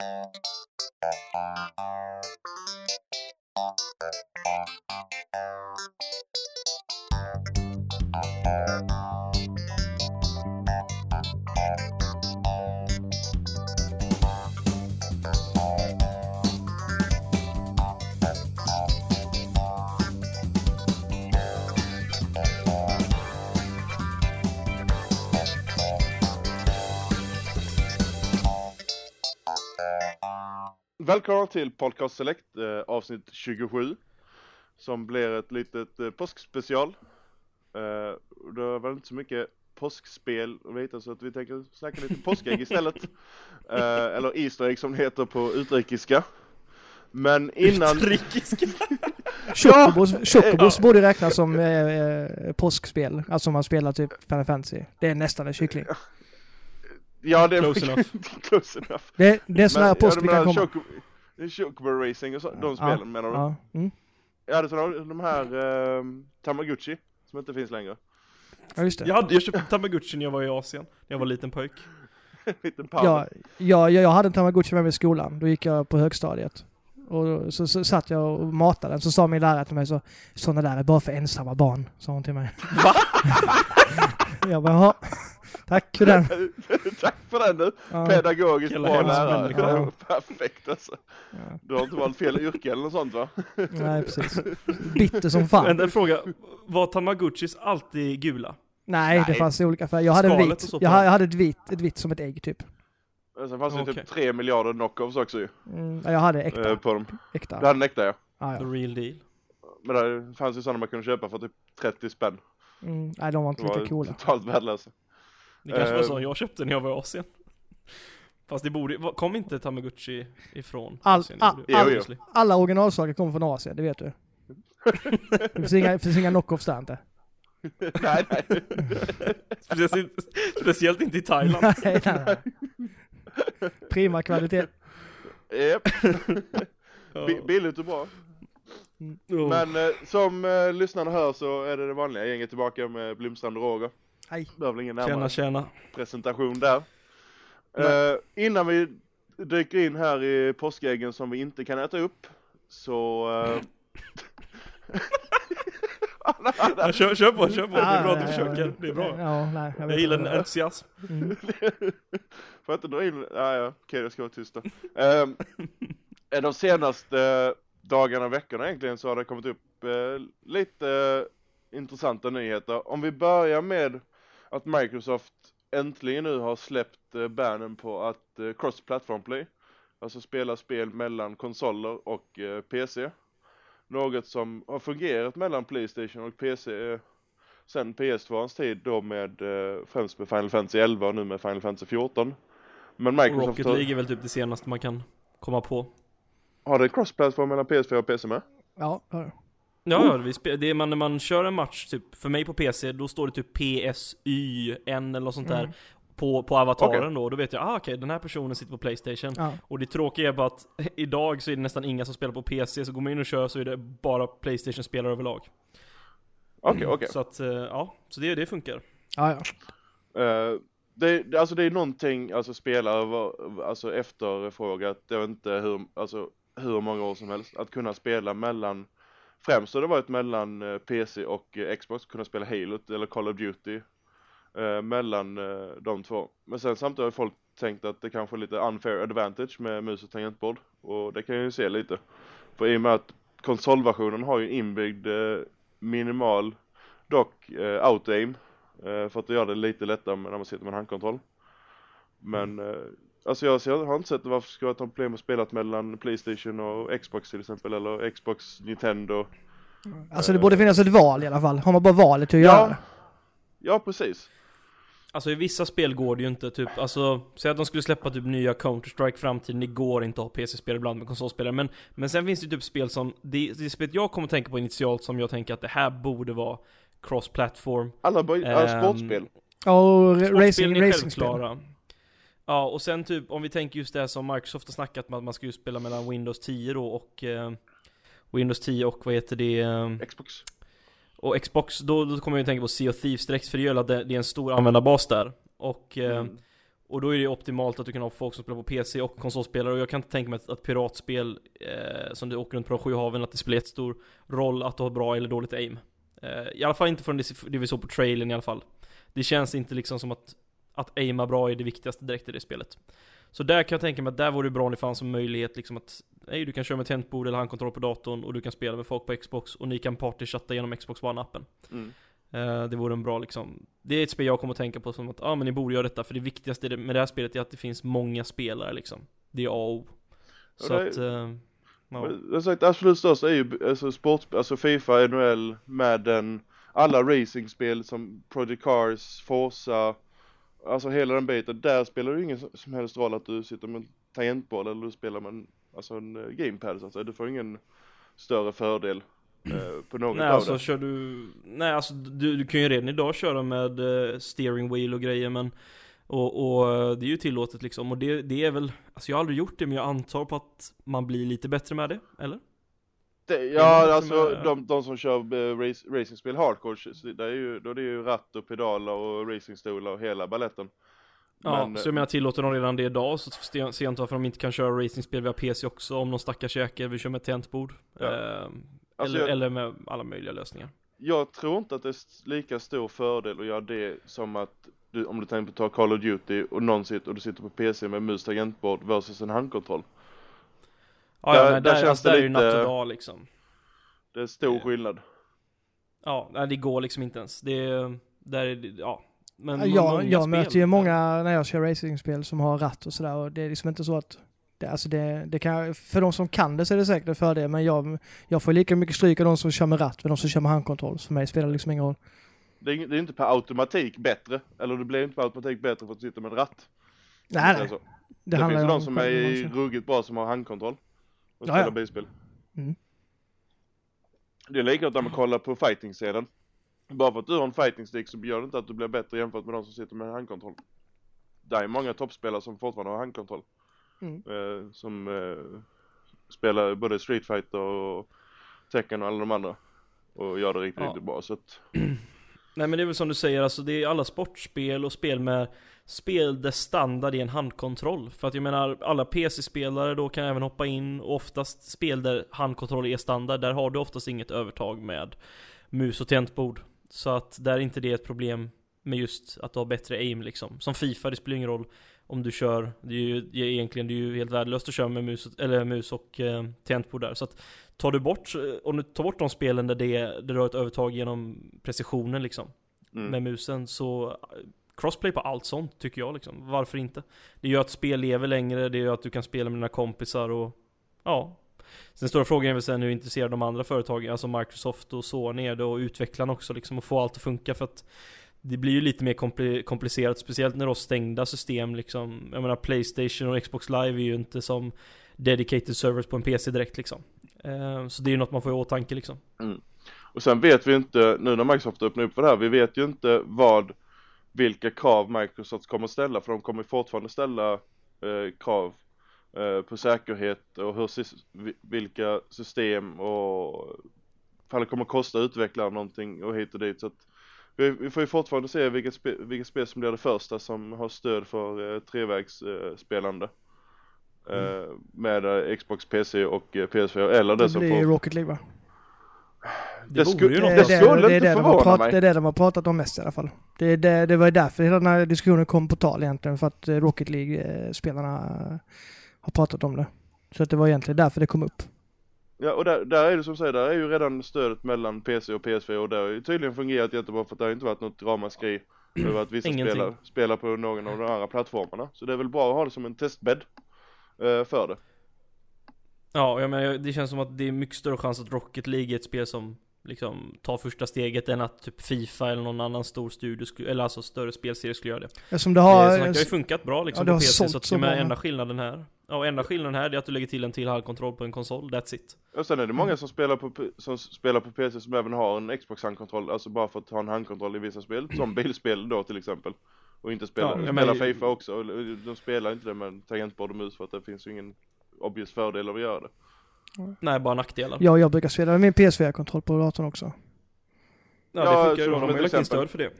Thank you. Välkomna till Podcast Select eh, avsnitt 27 som blir ett litet eh, påskspecial. Eh, det var inte så mycket påskspel att veta så att vi tänker snacka lite påskägg istället. Eh, eller Easter egg som det heter på utrikiska. Men innan... Utrikiska? Chocobos, Ja, Chocobos borde räknas som eh, eh, påskspel. Alltså om man spelar typ Final Fantasy. Det är nästan en kyckling. Ja, det är Close enough. close enough. Det, det är så nära påsk ja, vi kan här komma. Choco- Chocobo Racing och så, de spelen menar du? Ja. Mm. Ja, det är de här eh, Tamagotchi som inte finns längre. ja, just det. Jag, hade, jag köpte Tamagotchi när jag var i Asien, när jag var liten pojk. Liten. Ja, ja, jag, jag hade en Tamagotchi med mig i skolan. Då gick jag på högstadiet. Och så, så satt jag och matade den. Så sa min lärare till mig så sådana där är bara för ensamma barn. Sa hon till mig. Va? jag bara, jaha. Tack för den. Tack för den du! Ja, Pedagogiskt bra lärare. Ja. Perfekt alltså. ja. Du har inte valt fel yrke eller något sånt va? Nej, precis. Bitter som fan. Vänta, en fråga. Var Tamagotchis alltid gula? Nej, det Nej. fanns olika färger. Jag hade en vit. Jag, jag hade ett vitt, ett vitt som ett ägg typ. Sen fanns det Okej. typ 3 miljarder knockoffs också ju. Mm, ja, jag hade äkta. eh, På dem. äkta. Du hade en äkta ja. Ja, The real deal. Men det fanns ju sådana man kunde köpa för typ 30 spänn. Mm, nej, de var inte Det lika var coola. totalt värdelösa. Det kanske var Eh. så jag köpte när jag var i Asien. Fast det borde kom inte Tamagotchi ifrån All- Asien? all- all- Obviously. Alla originalsaker kommer från Asien, det vet du. Det finns inga, det finns inga knockoffs där inte. nej nej. Speciellt, inte- speciellt inte i Thailand. nej, nej, nej. Prima kvalitet. Bi- Billigt och bra. Oh. Men eh, som eh, lyssnarna hör så är det det vanliga gänget tillbaka med Blomstrand och Roger. Hej. Behöver ingen närmare Tjena, tjena. presentation där. Eh, innan vi dyker in här i påskäggen som vi inte kan äta upp så... eh, Ja, kör, kör på, kör på. Det är bra att du ja, försöker. Det är bra. Ja, nej. Jag vet gillar din entusiasm. Mm. Får jag inte dra in... Ja, ja, okej jag ska vara tyst då. Um, de senaste dagarna och veckorna egentligen så har det kommit upp eh, lite eh, intressanta nyheter. Om vi börjar med att Microsoft äntligen nu har släppt uh, bannen på att uh, cross-platform play. Alltså spela spel mellan konsoler och eh, PC. Något som har fungerat mellan Playstation och PC eh, sen PS2ans tid då med eh, främst med Final Fantasy 11 och nu med Final Fantasy 14. Men Microsoft Rocket har, League är väl typ det senaste man kan komma på. har det cross-platform mellan PS4 och PC med? Ja, ja. Ja, ja, spe- det är man, när man kör en match, typ, för mig på PC, då står det typ PSY, N eller något sånt där Mm. på, på avataren då, då vet jag, ah okej, den här personen sitter på Playstation. ja. Och det tråkiga är bara att idag så är det nästan inga som spelar på PC, så går man in och kör så är det bara Playstation-spelare överlag. Okej, okej. Så att, eh, ja, så det, det funkar. ja, ja. Eh, det, alltså det är någonting, alltså spelare var, alltså efterfrågat, jag vet inte hur, alltså hur många år som helst, att kunna spela mellan, främst har det varit mellan eh, PC och eh, Xbox, kunna spela Halo eller Call of Duty eh, mellan eh, de två. Men sen samtidigt har folk tänkt att det kanske är lite unfair advantage med mus och tangentbord, och det kan jag ju se lite. För i och med att konsolversionen har ju inbyggd eh, minimal, dock eh, auto-aim, Eh, för att göra det lite lättare när man sitter med en handkontroll. Men eh, alltså jag, ser, jag har inte sett varför ska jag ta problem att spela mellan Playstation och Xbox till exempel eller Xbox, Nintendo. Alltså det borde finnas ett val i alla fall. Har man bara valet att Ja. göra. Ja precis. Alltså i vissa spel går det ju inte typ, alltså Säg att de skulle släppa typ nya Counter-Strike framtiden, det går inte att ha PC-spel ibland med konsolspelare men Men sen finns det ju typ spel som, det, det spelet jag kommer att tänka på initialt som jag tänker att det här borde vara cross-platform Alla, alla Ehm, sportspel. Och ra- Sportspelen racing, är racingspel. Ja, och sen typ om vi tänker just det här som Microsoft har snackat med att man ska ju spela mellan Windows 10 då och eh, Windows 10 och vad heter det? Eh, Xbox. och Xbox, då, då kommer jag ju tänka på Sea of Thieves direkt för det gör att det, det är en stor användarbas där Och, eh, Mm. Och då är det optimalt att du kan ha folk som spelar på PC och konsolspelare och jag kan inte tänka mig att, att piratspel eh, som du åker runt på de sju haven, att det spelar jättestor roll att du har bra eller dåligt aim. Eh, I alla fall inte från det, vi såg på trailern i alla fall. Det känns inte liksom som att, att aima bra är det viktigaste direkt i det spelet. Så där kan jag tänka mig att där vore det bra om det fanns en möjlighet liksom att Nej, du kan köra med tangentbord eller handkontroll på datorn och du kan spela med folk på Xbox och ni kan partychatta genom Xbox One-appen. Mm. Eh, det vore en bra liksom Det är ett spel jag kommer att tänka på som att, ja ah, men ni borde göra detta för det viktigaste med det här spelet är att det finns många spelare liksom Det är A och O Så det- att, uh, ja. Jag sagt absolut störst är ju alltså sport, alltså Fifa, NHL, Madden, alla racingspel som Project Cars, Forza, alltså hela den biten. Där spelar det ju ingen som helst roll att du sitter med en tangentboll eller du spelar med en, alltså en eh, gamepad så att säga. Du får ingen större fördel eh, på något Nej av alltså det. kör du, nej alltså du, du kan ju redan idag köra med eh, steering wheel och grejer men och, och eh, det är ju tillåtet liksom och det, det är väl, alltså jag har aldrig gjort det men jag antar på att man blir lite bättre med det, eller? det ja alltså är- de, de som kör eh, race, racingspel hardcore, det är ju, då är det ju ratt och pedaler och racingstolar och hela balletten. Ja, Men, så jag menar tillåter de redan det idag så ser jag inte varför de inte kan köra racingspel via PC också om någon stackars jäkel vill köra med tangentbord. Ja. Ehm, Alltså eller, jag- eller med alla möjliga lösningar. Jag tror inte att det är lika stor fördel att göra det som att du, om du tänker på att ta Call of Duty och någon sitter och du sitter på PC med mus tangentbord versus en handkontroll. Ja, ja Där- men där där, känns alltså, det där är ju lite- natt och dag liksom. Det är stor Eh, skillnad. Ja, nej, det går liksom inte ens. Det är, där är det, ja. Men Ja, jag många jag spel- möter ju många när jag kör racingspel som har ratt och sådär och det är liksom inte så att det, alltså det, det kan, för de som kan det så är det säkert en fördel men jag, jag får lika mycket stryk av de som kör med ratt med de som kör med handkontroll. Så för mig spelar det liksom ingen roll. Det är, det är inte per automatik bättre, eller det blir inte per automatik bättre för att du sitter med en ratt. Nej, nej. Det, det finns ju de om som är ruggigt bra som har handkontroll. Och spelar ja. bilspel. Mm. Det är likadant när man kollar på fighting-scenen. Bara för att du har en fighting stick så gör det inte att du blir bättre jämfört med de som sitter med handkontroll. Det är många toppspelare som fortfarande har handkontroll. Mm. Eh, som eh, spelar både Street Fighter och Tekken och alla de andra. Och gör det riktigt, Ja. riktigt bra så att Nej men det är väl som du säger, alltså det är alla sportspel och spel med spel där standard är en handkontroll. För att jag menar, alla PC-spelare då kan även hoppa in och oftast spel där handkontroll är standard, där har du oftast inget övertag med mus och tangentbord. Så att där är inte det ett problem med just att du har bättre aim liksom. Som Fifa, det spelar ingen roll om du kör, det är ju det är egentligen det är ju helt värdelöst att köra med mus, eller mus och eh, tangentbord där. Så att tar du bort, om du tar bort de spelen där, det, där du har ett övertag genom precisionen liksom mm. med musen så eh, Crossplay på allt sånt tycker jag liksom, varför inte? Det gör att spel lever längre, det gör att du kan spela med dina kompisar och Ja Sen stora frågan är väl sen hur intresserade de andra företagen, alltså Microsoft och Sony är det och utvecklarna också liksom och få allt att funka för att det blir ju lite mer komplicerat, speciellt när du har stängda system liksom. Jag menar Playstation och Xbox Live är ju inte som Dedicated servers på en PC direkt liksom. Eh, Så det är ju något man får i åtanke liksom. Mm. Och sen vet vi inte, nu när Microsoft öppnar upp för det här, vi vet ju inte vad, vilka krav Microsoft kommer ställa, för de kommer fortfarande ställa eh, krav eh, på säkerhet och hur, vilka system och ifall det kommer kosta utvecklare någonting och hit och dit så att vi, vi får ju fortfarande se vilket, spe, vilket spel som blir det första som har stöd för eh, trevägsspelande. Eh, spelande. Eh, med eh, Xbox, PC och eh, PS4 eller det, Det som blir får Rocket League va? Det vore skulle- ju Det, något det det, skulle det, är inte det, de har förvåna prat, mig. det är det de har pratat om mest i alla fall. Det, det, det var ju därför hela den här diskussionen kom på tal egentligen, för att Rocket League-spelarna har pratat om det. Så att det var egentligen därför det kom upp. Ja och där, där är det som säger, där är ju redan stödet mellan PC och PS4 och det har ju tydligen fungerat jättebra för att det har inte varit något ramaskri över att vissa spelar, spelar på någon av de andra plattformarna. Så det är väl bra att ha det som en testbädd eh, för det. Ja, jag menar, det känns som att det är mycket större chans att Rocket League är ett spel som liksom tar första steget än att typ Fifa eller någon annan stor studio eller alltså större spelserie skulle göra det. Eftersom det har... har, det har ju funkat bra liksom ja, det på har PC, så att så bra. enda skillnaden här, ja enda skillnaden här är att du lägger till en till handkontroll på en konsol, that's it. Och sen är det många Mm. som spelar på, som spelar på PC som även har en Xbox handkontroll, alltså bara för att ha en handkontroll i vissa spel, som bilspel då till exempel. Och inte spela, Ja, jag spela menar- Fifa också, de spelar inte det med tangentbord och mus för att det finns ju ingen obvious fördel av att göra det. Nej, bara nackdelar. Ja, jag brukar spela med min PS4-kontroll på datorn också. Ja, Ja, det funkar ju de har ju lagt in stöd för det.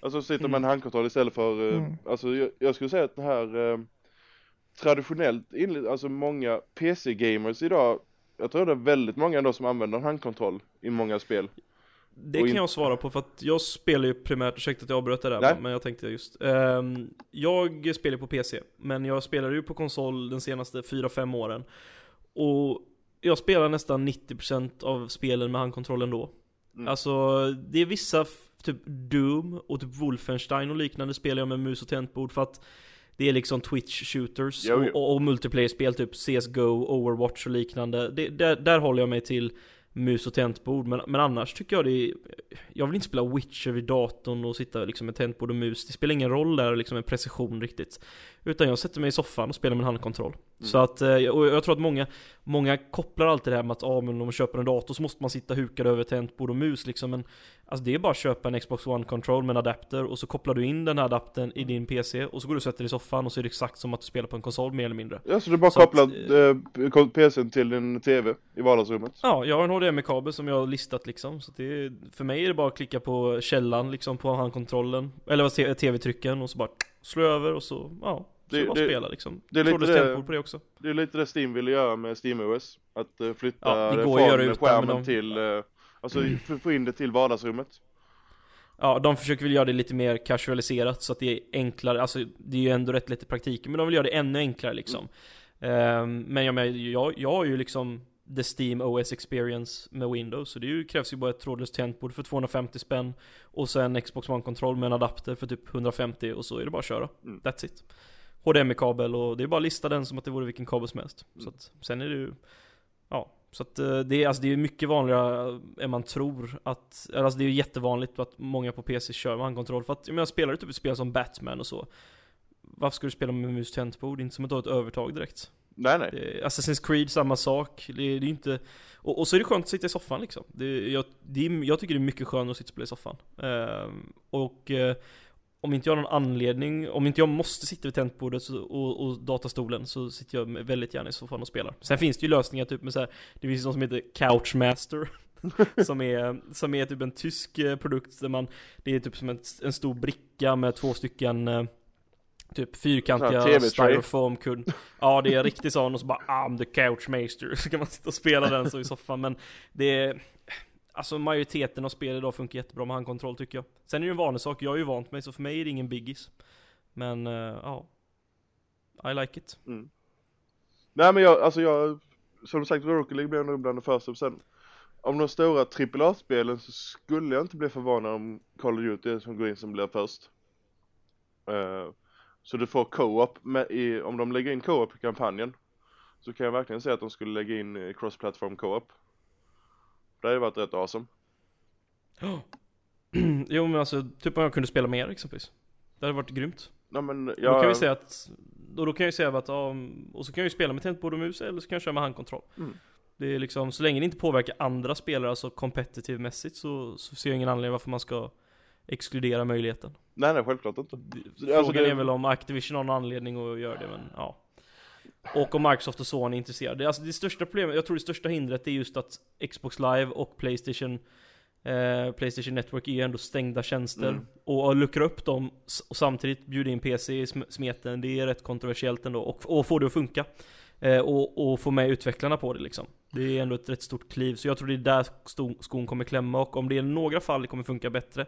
Alltså sitter med Mm. en handkontroll istället för, eh, Mm. alltså jag, jag skulle säga att det här eh, traditionellt, alltså många PC-gamers idag, jag tror det är väldigt många ändå som använder handkontroll i många spel. Det kan jag svara på för att jag spelar ju primärt, ursäkta att jag avbröt det där Nej. men jag tänkte just ehm, Jag spelar på PC, men jag spelar ju på konsol den senaste 4-5 åren Och jag spelar nästan 90% av spelen med handkontrollen då Mm. Alltså, det är vissa, typ Doom och typ Wolfenstein och liknande spelar jag med mus och tangentbord för att det är liksom Twitch shooters Jo, jo. och, och, och multiplayer-spel, typ CSGO, Overwatch och liknande. Det, där, där håller jag mig till mus och tangentbord, men, men annars tycker jag det är, Jag vill inte spela Witcher vid datorn och sitta liksom med tangentbord och mus. Det spelar ingen roll där liksom med precision riktigt. Utan jag sätter mig i soffan och spelar med en handkontroll. Mm. Så att, eh, och jag tror att många, många kopplar alltid det här med att ah, men om man köper en dator så måste man sitta hukad över tangentbord och mus liksom. Men alltså det är bara att köpa en Xbox One Control med en adapter och så kopplar du in den här adaptern i din PC och så går du och sätter dig i soffan och så är det exakt som att du spelar på en konsol mer eller mindre. Ja, så du bara Så att, kopplar eh, ko- PCn till din TV i vardagsrummet? Ja, jag har en HDMI-kabel som jag har listat liksom. Så det är, för mig är det bara att klicka på källan liksom på handkontrollen. Eller vad TV-trycken och så bara slå över och så, ja. Så Det- det, bara det- spela liksom. det är lite det- på det också. Det är lite det Steam ville göra med SteamOS. Att eh, flytta Ja, det går att göra utan, skärmen men de- till, eh, alltså få- få in det till vardagsrummet. Ja, de försöker väl göra det lite mer casualiserat så att det är enklare, alltså det är ju ändå rätt lätt i praktiken, men de vill göra det ännu enklare liksom. Ehm, men jag, menar, jag, jag har ju liksom The Steam OS Experience med Windows, så det ju, krävs ju bara ett trådlöst tangentbord för 250 spänn och sen Xbox One-kontroll med en adapter för typ 150 och så är det bara att köra. Mm. That's it. HDMI-kabel och det är bara att lista den som att det vore vilken kabel som helst. Mm. Så att, sen är det ju, ja. Så att eh, det är, alltså det är mycket vanligare än man tror att, alltså det är ju jättevanligt att många på PC kör med handkontroll. För att, jag menar spelar du typ ett spel som Batman och så Varför ska du spela med mus tangentbord? Det är inte som att du har ett övertag direkt. Nej, nej. det Assassin's Creed, samma sak, det är, det är inte och, och så är det skönt att sitta i soffan liksom. Det, jag, det är, jag tycker det är mycket skönare att sitta och spela i soffan. Ehm, Och eh, om inte jag har någon anledning, om inte jag måste sitta vid tangentbordet så- och, och datastolen så sitter jag väldigt gärna i soffan och spelar. Sen finns det ju lösningar typ med så här, det finns något som heter Couchmaster som är, som är typ en tysk eh, produkt där man, det är typ som en, en stor bricka med två stycken eh, Typ fyrkantiga här TV-tray. styrofoam Ja det är en riktig sån och så bara I'm the couchmaster Så kan man sitta och spela den så i soffan men Det är Alltså majoriteten av spel idag funkar jättebra med handkontroll tycker jag. Sen är det ju en vanesak, jag är ju vant mig så för mig är det ingen biggis. Men eh, ja. I like it. Mm. Nej men jag, alltså jag, som sagt Rocket League blev nog bland det första sen Om de stora AAA-spelen så skulle jag inte bli förvånad om Call of Duty är som går in som blir först. Uh, Så du får co-op i, om de lägger in co-op i kampanjen Så kan jag verkligen säga att de skulle lägga in eh, cross-platform co-op. Det hade varit rätt awesome. Jo men alltså, typ om jag kunde spela mer exempelvis. Det hade varit grymt. Nej men Då jag, kan vi säga att då, då kan jag ju säga att, ja, och så kan jag ju spela med tangentbord och mus eller så kan jag köra med handkontroll. Mm. Det är liksom, så länge det inte påverkar andra spelare, alltså competitive mässigt så, så ser jag ingen anledning varför man ska exkludera möjligheten. Nej nej självklart inte. Alltså Frågan det- är väl om Activision har någon anledning att göra det, men ja Och om Microsoft och Sony är intresserade. Alltså det största problemet, jag tror det största hindret är just att Xbox Live och Playstation eh, Playstation Network är ju ändå stängda tjänster. Mm. Och att luckra upp dem och samtidigt bjuda in PC i sm- smeten, det är rätt kontroversiellt ändå. Och, och få det att funka. Eh, och, och få med utvecklarna på det liksom. Det är ändå ett rätt stort kliv. Så jag tror det är där skon kommer klämma. Och om det är några fall det kommer funka bättre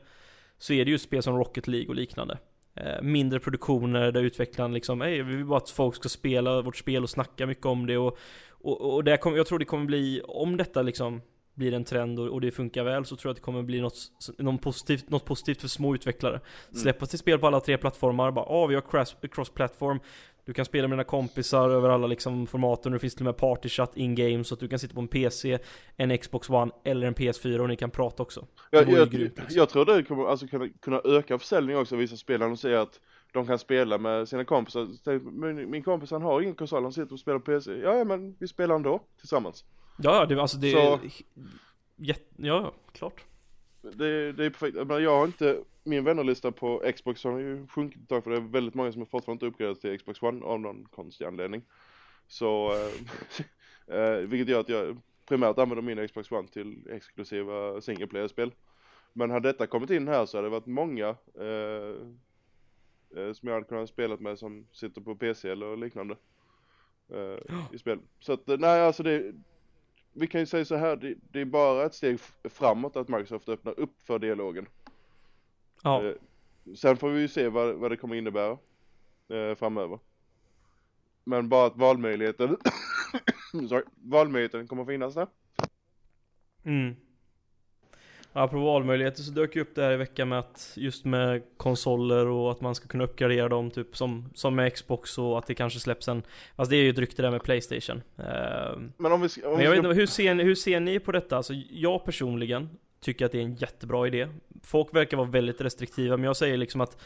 så är det ju spel som Rocket League och liknande. Eh, mindre produktioner där utvecklaren liksom, hej vi vill bara att folk ska spela vårt spel och snacka mycket om det. Och, och, och det kommer, jag tror det kommer bli, om detta liksom blir en trend och, och det funkar väl så tror jag att det kommer bli något, något, positivt, något positivt för små utvecklare. Släppa till spel på alla tre plattformar, bara ah, vi har cross- cross-platform Du kan spela med dina kompisar över alla liksom formaten, det finns till och med partychat in-game så att du kan sitta på en PC, en Xbox One eller en PS4 och ni kan prata också. Det Jag, jag, liksom. jag tror det kommer alltså kunna, kunna öka försäljning också vissa spel säger att de kan spela med sina kompisar. Min, min kompis han har ingen konsol, han sitter och spelar på PC. Ja, ja men vi spelar ändå tillsammans. Ja, det, alltså det Så- är... Jätte, ja, klart. Det, det är perfekt. Men jag har inte, min vännerlista på Xbox har ju sjunkit ett tag för det är väldigt många som har fortfarande inte uppgraderat till Xbox One av någon konstig anledning. Så, eh, eh, vilket gör att jag primärt använder min Xbox One till exklusiva single player-spel. Men hade detta kommit in här så hade det varit många eh, eh, som jag hade kunnat spela med som sitter på PC eller liknande. Eh, I spel. Så att eh, nej alltså det, vi kan ju säga så här, det, det är bara ett steg framåt att Microsoft öppnar upp för dialogen. Ja. Eh, Sen får vi ju se vad, vad det kommer innebära eh, framöver. Men bara att valmöjligheten, sorry, valmöjligheten kommer finnas där. Mm. Ja, Apropå valmöjligheter så dök ju upp det här i veckan med att just med konsoler och att man ska kunna uppgradera dem typ som, som med Xbox och att det kanske släpps en Fast det är ju ett rykte där med Playstation Ehm, Men om vi ska, om Men vi jag vet ska inte, hur ser, ni, hur ser ni på detta? Alltså jag personligen tycker att det är en jättebra idé Folk verkar vara väldigt restriktiva men jag säger liksom att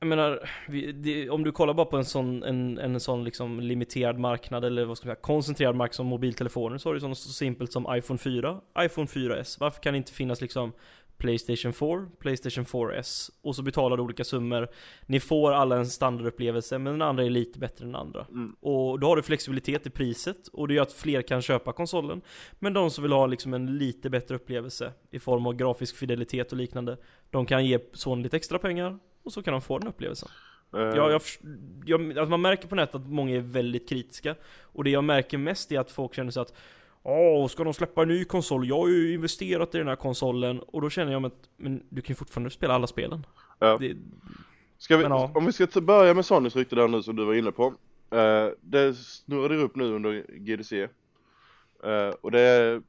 jag menar, vi, det, om du kollar bara på en sån, en, en sån liksom limiterad marknad eller vad ska man säga, koncentrerad marknad som mobiltelefoner så har du sånt så simpelt som iPhone 4, iPhone 4S. Varför kan det inte finnas liksom Playstation 4, Playstation 4S och så betalar du olika summor. Ni får alla en standardupplevelse men den andra är lite bättre än den andra. Mm. Och då har du flexibilitet i priset och det gör att fler kan köpa konsolen. Men de som vill ha liksom en lite bättre upplevelse i form av grafisk fidelitet och liknande, de kan ge Sony lite extra pengar och så kan de få den upplevelsen. eh, Jag, jag, jag, alltså man märker på nätet att många är väldigt kritiska. Och det jag märker mest är att folk känner sig att Åh, ska de släppa en ny konsol? Jag har ju investerat i den här konsolen Och då känner jag att, men du kan ju fortfarande spela alla spelen Ja. det, vi, Men ja. om vi ska börja med Sonys rykte där nu som du var inne på. Eh, det snurrade upp nu under GDC. Eh, och det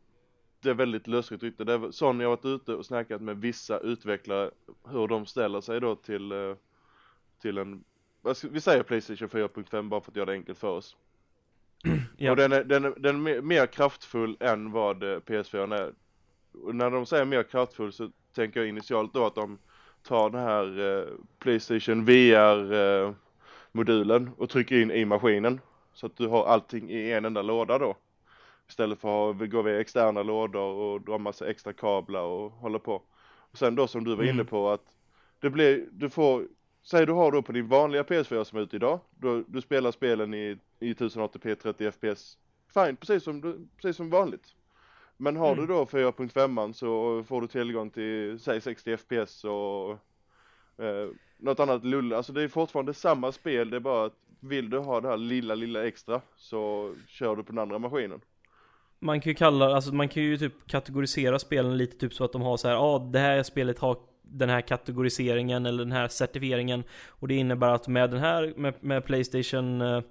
det är väldigt lösryckt rykte. Det är, Sony har varit ute och snackat med vissa utvecklare hur de ställer sig då till, eh, till en, vi säger Playstation 4.5 bara för att göra det enkelt för oss. ja. Och den är, den är, den är mer, kraftfull än vad eh, PS4 är. Och när de säger mer kraftfull så tänker jag initialt då att de tar den här eh, Playstation VR eh, och trycker in i maskinen. Så att du har allting i en enda låda då. Istället för att gå via externa lådor och dra massa extra kablar och hålla på. Och sen då som du var inne Mm. på att det blir, du får, säg du har då på din vanliga PS4 som är ute idag, då, du spelar spelen i, i 1080p 30 fps, fine, precis som, du- precis som vanligt. Men har Mm. du då 4.5 så får du tillgång till, säg 60 fps och eh, något annat lull, alltså det är fortfarande samma spel, det är bara att vill du ha det här lilla, lilla extra så kör du på den andra maskinen. Man kan ju kalla, alltså man kan ju typ kategorisera spelen lite typ så att de har så här, ja ah, det här spelet har den här kategoriseringen eller den här certifieringen. Och det innebär att med den här, med, med Playstation eh,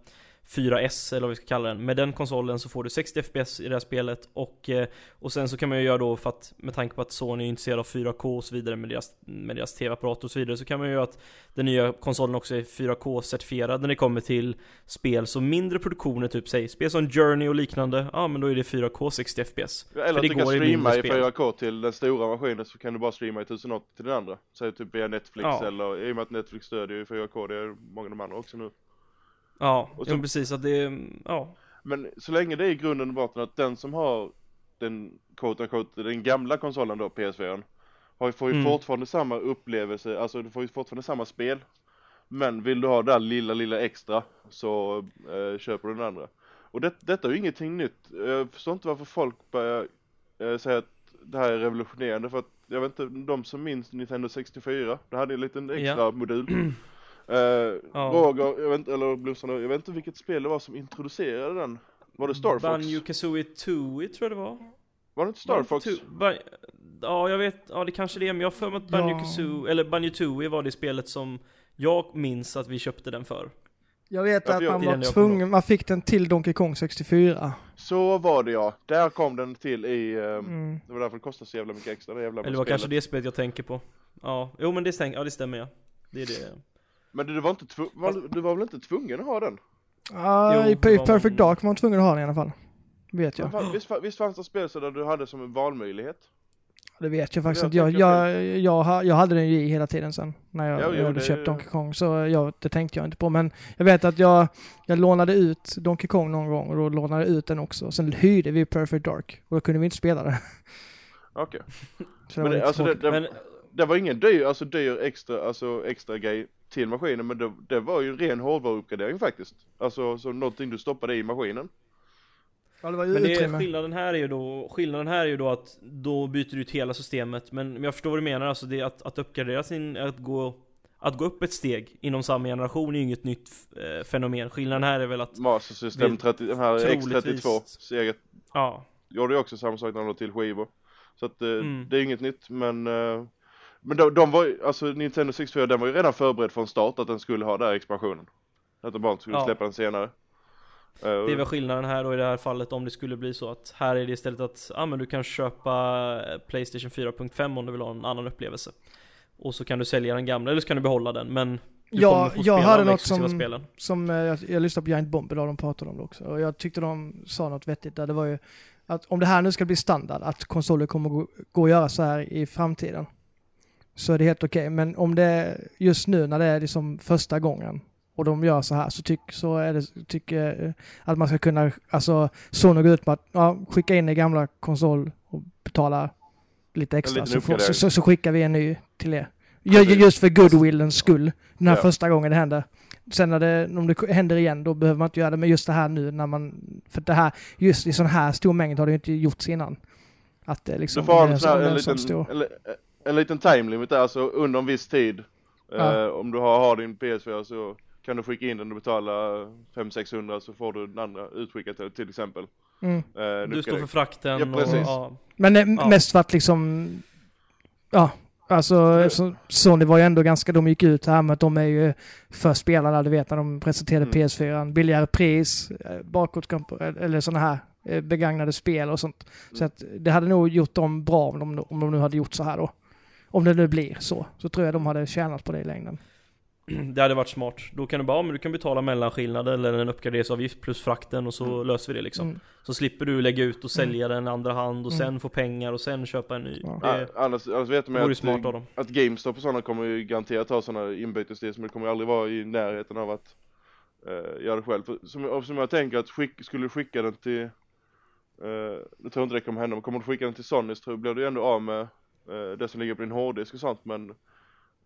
4S eller vad vi ska kalla den Med den konsolen så får du 60 FPS i det här spelet och, eh, och sen så kan man ju göra då för att Med tanke på att Sony är intresserad av 4K och så vidare med deras, med deras TV-apparater och så vidare Så kan man ju göra att den nya konsolen också är 4K-certifierad när det kommer till spel Så mindre produktioner, typ säg spel som Journey och liknande Ja men då är det 4K 60 FPS Eller För att du kan streama i spel. 4K till den stora maskinen så kan du bara streama i 1080 till den andra. Säg typ via Netflix Ja. eller i och med att Netflix stödjer ju 4K, det är många av de andra också nu. Ja, Och så- jo, precis att det är, ja Men så länge det är i grunden och botten att den som har den quote unquote, den gamla konsolen då, PS4 har, får ju Mm. fortfarande samma upplevelse, alltså du får ju fortfarande samma spel. Men vill du ha det där lilla, lilla extra så eh, köper du den andra. Och det, detta är ju ingenting nytt. Jag förstår inte varför folk börjar eh, säga att det här är revolutionerande för att jag vet inte, de som minns Nintendo 64, det hade en liten extra Ja. modul. Eh, Ja. Roger, jag vet inte, eller bluesarna, jag vet inte vilket spel det var som introducerade den. Var det Star Fox? Banjo Kazooie Tooie tror jag det var Var det inte Star Fox? Ja jag vet, ja det kanske det är men jag har för mig att Banjo Ja. Kazooie, eller Banjo Tooie var det spelet som Jag minns att vi köpte den för Jag vet Ja, att man var tvungen, man fick den till Donkey Kong 64. Så var det ja, där kom den till i, eh, Mm. det var därför det kostade så jävla mycket extra det jävla Eller det var spelet. kanske det spelet jag tänker på Ja, jo men det, stäng, ja, det stämmer ja Det är det Men du, du var inte var, du var väl inte tvungen att ha den? Ja, Jo, i, Perfect man- Dark var man tvungen att ha den i alla fall. Vet jag. Ja. Visst, visst fanns det spel så där du hade som en valmöjlighet? Det vet jag faktiskt Jag inte. Jag, jag, jag, jag hade den ju i hela tiden sen. När jag, Jo, jo, jag hade det- köpt Donkey Kong. Så jag, det tänkte jag inte på. Men jag vet att jag, jag lånade ut Donkey Kong någon gång och då lånade jag ut den också. Sen hyrde vi Perfect Dark och då kunde vi inte spela det. Okej. Så Men det, alltså det, det, Men det var ingen dyr, alltså dyr extra, alltså extra grej till maskinen men det, det var ju en ren hårdvaruuppgradering faktiskt. Alltså så någonting du stoppade i maskinen. Ja, det var ju Men det, skillnaden här är ju då, skillnaden här är ju då att då byter du ut hela systemet Men jag förstår vad du menar, alltså det att, att uppgradera sin, att gå Att gå upp ett steg inom samma generation är ju inget nytt eh, fenomen Skillnaden här är väl att, Master System Det- 30, den här X32 troligtvis- seget ja gjorde ju också samma sak när de till skivor. Så att eh, Mm. det är inget nytt men eh, Men de, de var ju, alltså Nintendo 64 den var ju redan förberedd från start att den skulle ha den här expansionen. Att de bara inte skulle Ja. släppa den senare. Eh, Det är väl skillnaden här då i det här fallet om det skulle bli så att här är det istället att, ja men du kan köpa eh, Playstation 4.5 om du vill ha en annan upplevelse Och så kan du sälja den gamla, eller så kan du behålla den men du Ja, jag hörde de något som- spelen Som, eh, jag, jag lyssnade på Giant Bomb idag, de pratade om det också. Och jag tyckte de sa något vettigt där. Det var ju att om det här nu ska bli standard, att konsoler kommer gå, gå att göra så här i framtiden. Så är det helt okej. Men om det är just nu när det är liksom första gången och de gör så här så, tyck, så är det, tycker jag att man ska kunna, alltså Sony går ut på att ja, skicka in en gamla konsol och betala lite extra. liten så, får, så, så, så skickar vi en ny till er. Ju- ju- Just för goodwillens skull. Den här Ja. första gången det händer. Sen när det, om det händer igen, då behöver man inte göra det. Men just det här nu när man, för det här, just i sån här stor mängd har det ju inte gjorts innan. Att det liksom, Du får ha en, så- sån här, en, liten, stor. En, li- en liten time limit där, alltså under en viss tid. Ja. Eh, om du har, har din PS4 så kan du skicka in den och betala 500-600 så får du den andra utskickad till, till exempel. Mm. Eh, Du står för frakten Ja, och, precis. ja, Men Ja. mest för att liksom, ja, alltså så, Sony var ju ändå ganska, de gick ut här med att de är ju för spelarna, du vet när de presenterade Mm. PS4, billigare pris, eh, bakåtkomp- eller sådana här eh, begagnade spel och sånt. Så Mm. att det hade nog gjort dem bra om de, om de nu hade gjort så här då. Om det nu blir så, så tror jag de hade tjänat på det i längden. Det hade varit smart. Då kan du bara, ja, men du kan betala mellanskillnad eller en uppgraderingsavgift plus frakten och så Mm. löser vi det liksom. Mm. Så slipper du lägga ut och sälja den andra hand och Mm. sen få pengar och sen köpa en ny. Ja. Det Ja, annars, annars vet det man ju att, smart av dem. att GameStop och sådana kommer ju garanterat ha sådana inbytesdeals men det kommer ju aldrig vara i närheten av att eh, göra det själv. För, som, som jag tänker att skick, skulle du skicka den till, uh, jag tror inte det kommer hända, men kommer du skicka den till Sony så tror- blir du ändå av med eh, det som ligger på din hårddisk och sånt men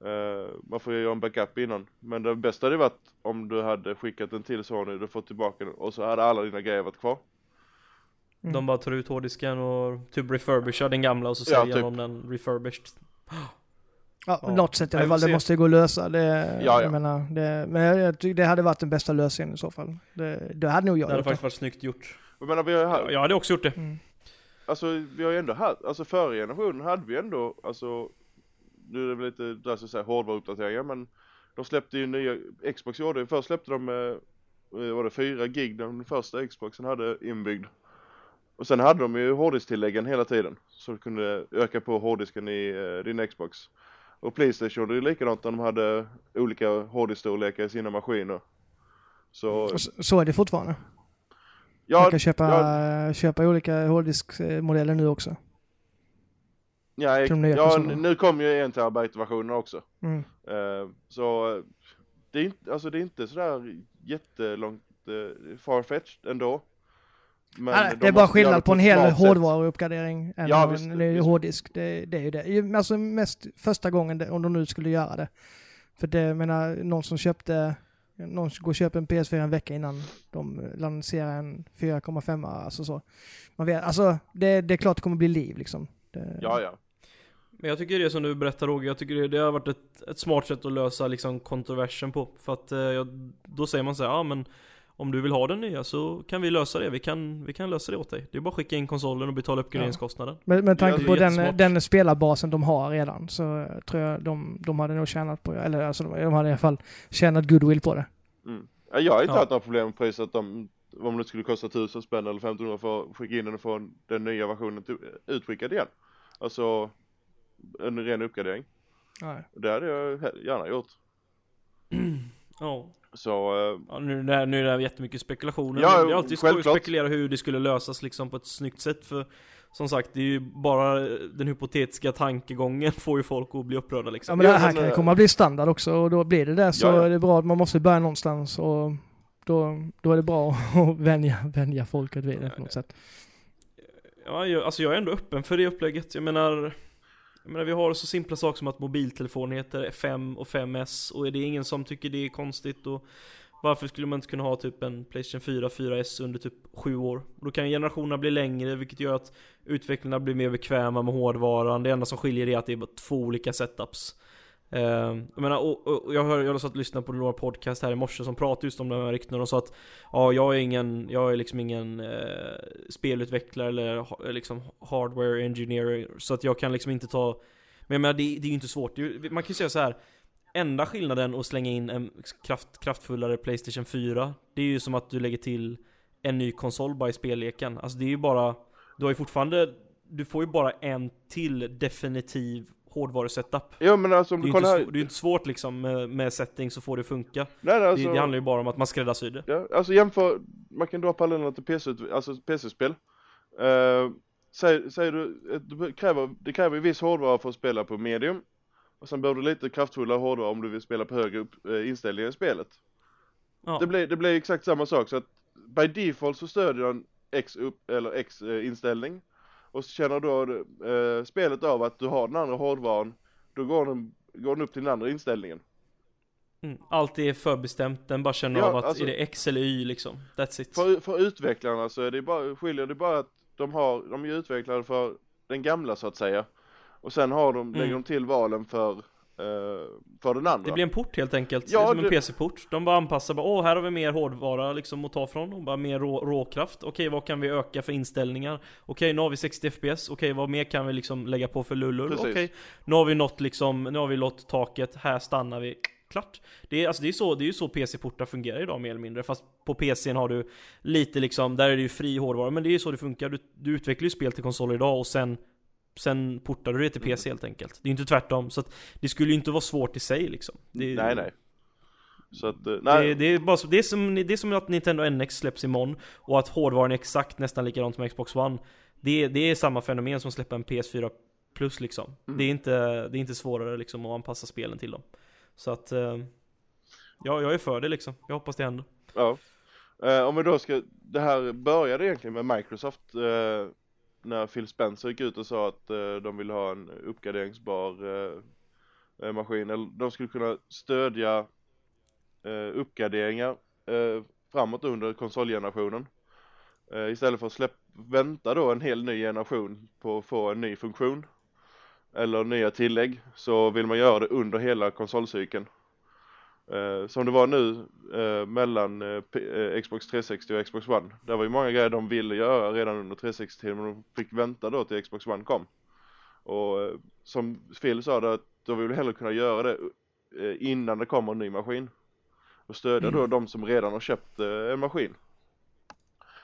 eh, man får ju göra en backup innan. Men det bästa hade varit om du hade skickat den till Sony, du fått tillbaka den och så hade alla dina grejer varit kvar. Mm. De bara tar ut hårddisken och typ refurbishar den gamla och så Ja, säljer typ. de den refurbished. Ja, Ja. något sätt i alla fall. Det måste ju gå att lösa. Det, Ja, ja. Jag menar, det, men jag, jag tycker det hade varit den bästa lösningen i så fall. Det, det hade nog jag Det hade faktiskt varit snyggt gjort. Jag menar vi har Jag hade också gjort det. Mm. Alltså vi har ju ändå haft, alltså förra generationen hade vi ändå, alltså Nu är det väl lite drastiskt att säga hårdvaruuppdateringar men De släppte ju nya, Xbox gjorde ju, först släppte de eh, eh var det 4 gig den första Xboxen hade inbyggd. Och sen hade de ju hårddisktilläggen hela tiden Så du kunde öka på hårddisken i eh, din Xbox. Och Playstation gjorde ju likadant när de hade olika hårddisksstorlekar i sina maskiner. Så, Så, så är det fortfarande ja, man kan köpa, ja, köpa olika hårddiskmodeller nu också. ja, ja nu kom ju en terabyte versionen också Mm. Eh, så det är inte, alltså det är inte sådär jättelångt uh, farfetched ändå. Men Nej, de det är bara skillnad på en hel hårdvaruuppgradering än Ja, en visst, ny visst. hårddisk. Det, det är ju det. Alltså mest första gången det, om de nu skulle göra det. För det, jag menar, någon som köpte, någon går och köper en PS4 en vecka innan de lanserar en 4,5 alltså så. Man vet, alltså det, det är klart det kommer bli liv liksom. Det, Ja, ja. Men jag tycker det som du berättar Roger, jag tycker det, det har varit ett, ett smart sätt att lösa liksom kontroversen på. För att eh, jag, då säger man så här, ja men om du vill ha den nya så kan vi lösa det. Vi kan, vi kan lösa det åt dig. Det är bara att skicka in konsolen och betala uppgraderingskostnaden. Med, med tanke Ja, på den, den spelarbasen de har redan så tror jag de, de hade nog tjänat på Eller alltså de, de hade i alla fall tjänat goodwill på det. Mm. ja jag har inte Ja. haft några problem med priset om, om det skulle kosta 1000 spänn eller 1500 för att skicka in den och få den nya versionen till, utskickad igen. Alltså en ren uppgradering. Nej. Det hade jag gärna gjort. Ja. Så eh, Ja, nu, är det här, nu är det här jättemycket spekulationer. Ja, det är alltid skoj att spekulera hur det skulle lösas liksom på ett snyggt sätt. För som sagt, det är ju bara den hypotetiska tankegången får ju folk att bli upprörda Ja liksom. men det Ja, här kan ju eh, komma att bli standard också och då blir det det så Ja, ja. är det bra att man måste börja någonstans och då, då är det bra att vänja, vänja folket vid det på något sätt. Ja, jag, alltså jag är ändå öppen för det upplägget. Jag menar, jag menar vi har så simpla saker som att mobiltelefoner heter 5 och 5S och är det ingen som tycker det är konstigt och Varför skulle man inte kunna ha typ en Playstation 4, 4S under typ 7 år? Och då kan generationerna bli längre, vilket gör att utvecklarna blir mer bekväma med hårdvaran. Det enda som skiljer är att det är två olika setups. Uh, jag menar, och, och jag, hör, jag satt och lyssnade på några podcast här i morse som pratade just om de här ryktena. Och sa att Ja, jag är ingen, jag är liksom ingen uh, spelutvecklare eller liksom hardware engineer Så att jag kan liksom inte ta Men jag menar, det, det är ju inte svårt, man kan ju säga så här Enda skillnaden att slänga in en kraft, kraftfullare Playstation 4 Det är ju som att du lägger till en ny konsol bara i spelleken. Alltså det är ju bara Du har ju fortfarande Du får ju bara en till definitiv hårdvarusetup Ja men alltså om det, är inte, här... det är inte svårt liksom med, med settings så får det funka Nej, alltså... det, det, handlar ju bara om att man skräddarsyr det Ja, alltså jämför Man kan dra parallellen till PC, alltså PC-spel uh, säg, säg du, det kräver, det kräver viss hårdvara för att spela på medium och sen behöver du lite kraftfulla hårdvara om du vill spela på högre upp, äh, inställningar i spelet. Ja. Det, blir, det blir exakt samma sak så att by default så stödjer den X upp eller X äh, inställning. Och så känner då äh, spelet av att du har den andra hårdvaran, då går den, går den upp till den andra inställningen. Mm. Allt är förbestämt, den bara känner ja, av att alltså, är det X eller Y liksom, that's it. För, för utvecklarna så är det bara, skiljer det bara att de har, de är utvecklade för den gamla så att säga. Och sen har de, mm. lägger de till valen för för den andra. Det blir en port helt enkelt, ja, det är som det... en PC-port. De bara anpassar, bara, åh här har vi mer hårdvara liksom att ta från, och bara mer rå, råkraft. Okej, vad kan vi öka för inställningar? Okej, nu har vi 60 FPS, okej, vad mer kan vi liksom lägga på för lullull? Okej, nu har vi nått liksom, nu har vi nått taket, här stannar vi. Klart. Det är, alltså det är, så, det är ju så PC-portar fungerar idag mer eller mindre. Fast på PCn har du lite liksom, där är det ju fri hårdvara. Men det är ju så det funkar. Du, du utvecklar ju spel till konsoler idag och sen Sen portar du det till PC mm. helt enkelt. Det är ju inte tvärtom. Så att det skulle ju inte vara svårt i sig liksom. Det, nej nej. Så att, eh, nej. Det, det, är bara det, är som, det är som att Nintendo NX släpps imorgon och att hårdvaran är exakt nästan likadant som Xbox One. Det, det är samma fenomen som släppa en PS4 Plus liksom. Mm. Det, är inte, det är inte svårare liksom att anpassa spelen till dem. Så att, eh, ja, jag är för det liksom. Jag hoppas det händer. Ja. Eh, om vi då ska, det här började egentligen med Microsoft eh, när Phil Spencer gick ut och sa att eh, de ville ha en uppgraderingsbar eh, eh, maskin, eller de skulle kunna stödja eh, uppgraderingar eh, framåt under konsolgenerationen. Eh, istället för att släpp, vänta då en hel ny generation på att få en ny funktion eller nya tillägg så vill man göra det under hela konsolcykeln. Eh, som det var nu eh, mellan eh, Xbox 360 och Xbox One. Det var ju många grejer de ville göra redan under 360 men de fick vänta då till Xbox One kom. Och som Phil sa det, att de vill hellre kunna göra det innan det kommer en ny maskin. Och stödja mm. då de som redan har köpt en maskin.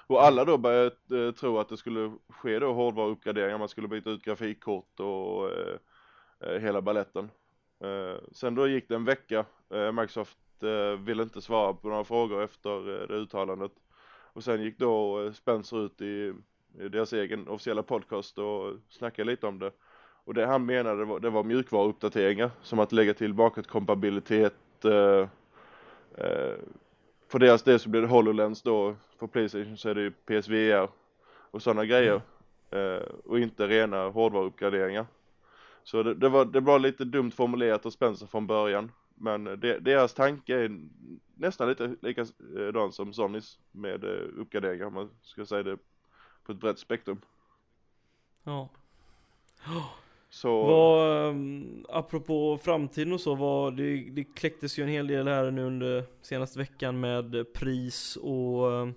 Och alla då började tro att det skulle ske då hårdvaruuppgraderingar, man skulle byta ut grafikkort och hela balletten. Sen då gick det en vecka, Eh, Microsoft eh, ville inte svara på några frågor efter eh, det uttalandet. Och sen gick då Spencer ut i, i deras egen officiella podcast och snackade lite om det. Och det han menade var, det var mjukvaruuppdateringar, som att lägga till bakåtkompatibilitet. Eh, eh, för deras del så blir det HoloLens då, för Playstation så är det ju PSVR och sådana grejer. Mm. och inte rena hårdvaruuppgraderingar. Så det, det, var, det var lite dumt formulerat av Spencer från början. Men deras tanke är nästan lite likadan som Sonys med eh, uppgraderingar om man ska säga det på ett brett spektrum. Ja. Så... Vad, um, apropå framtiden och så, vad, det, det kläcktes ju en hel del här nu under senaste veckan med pris och um,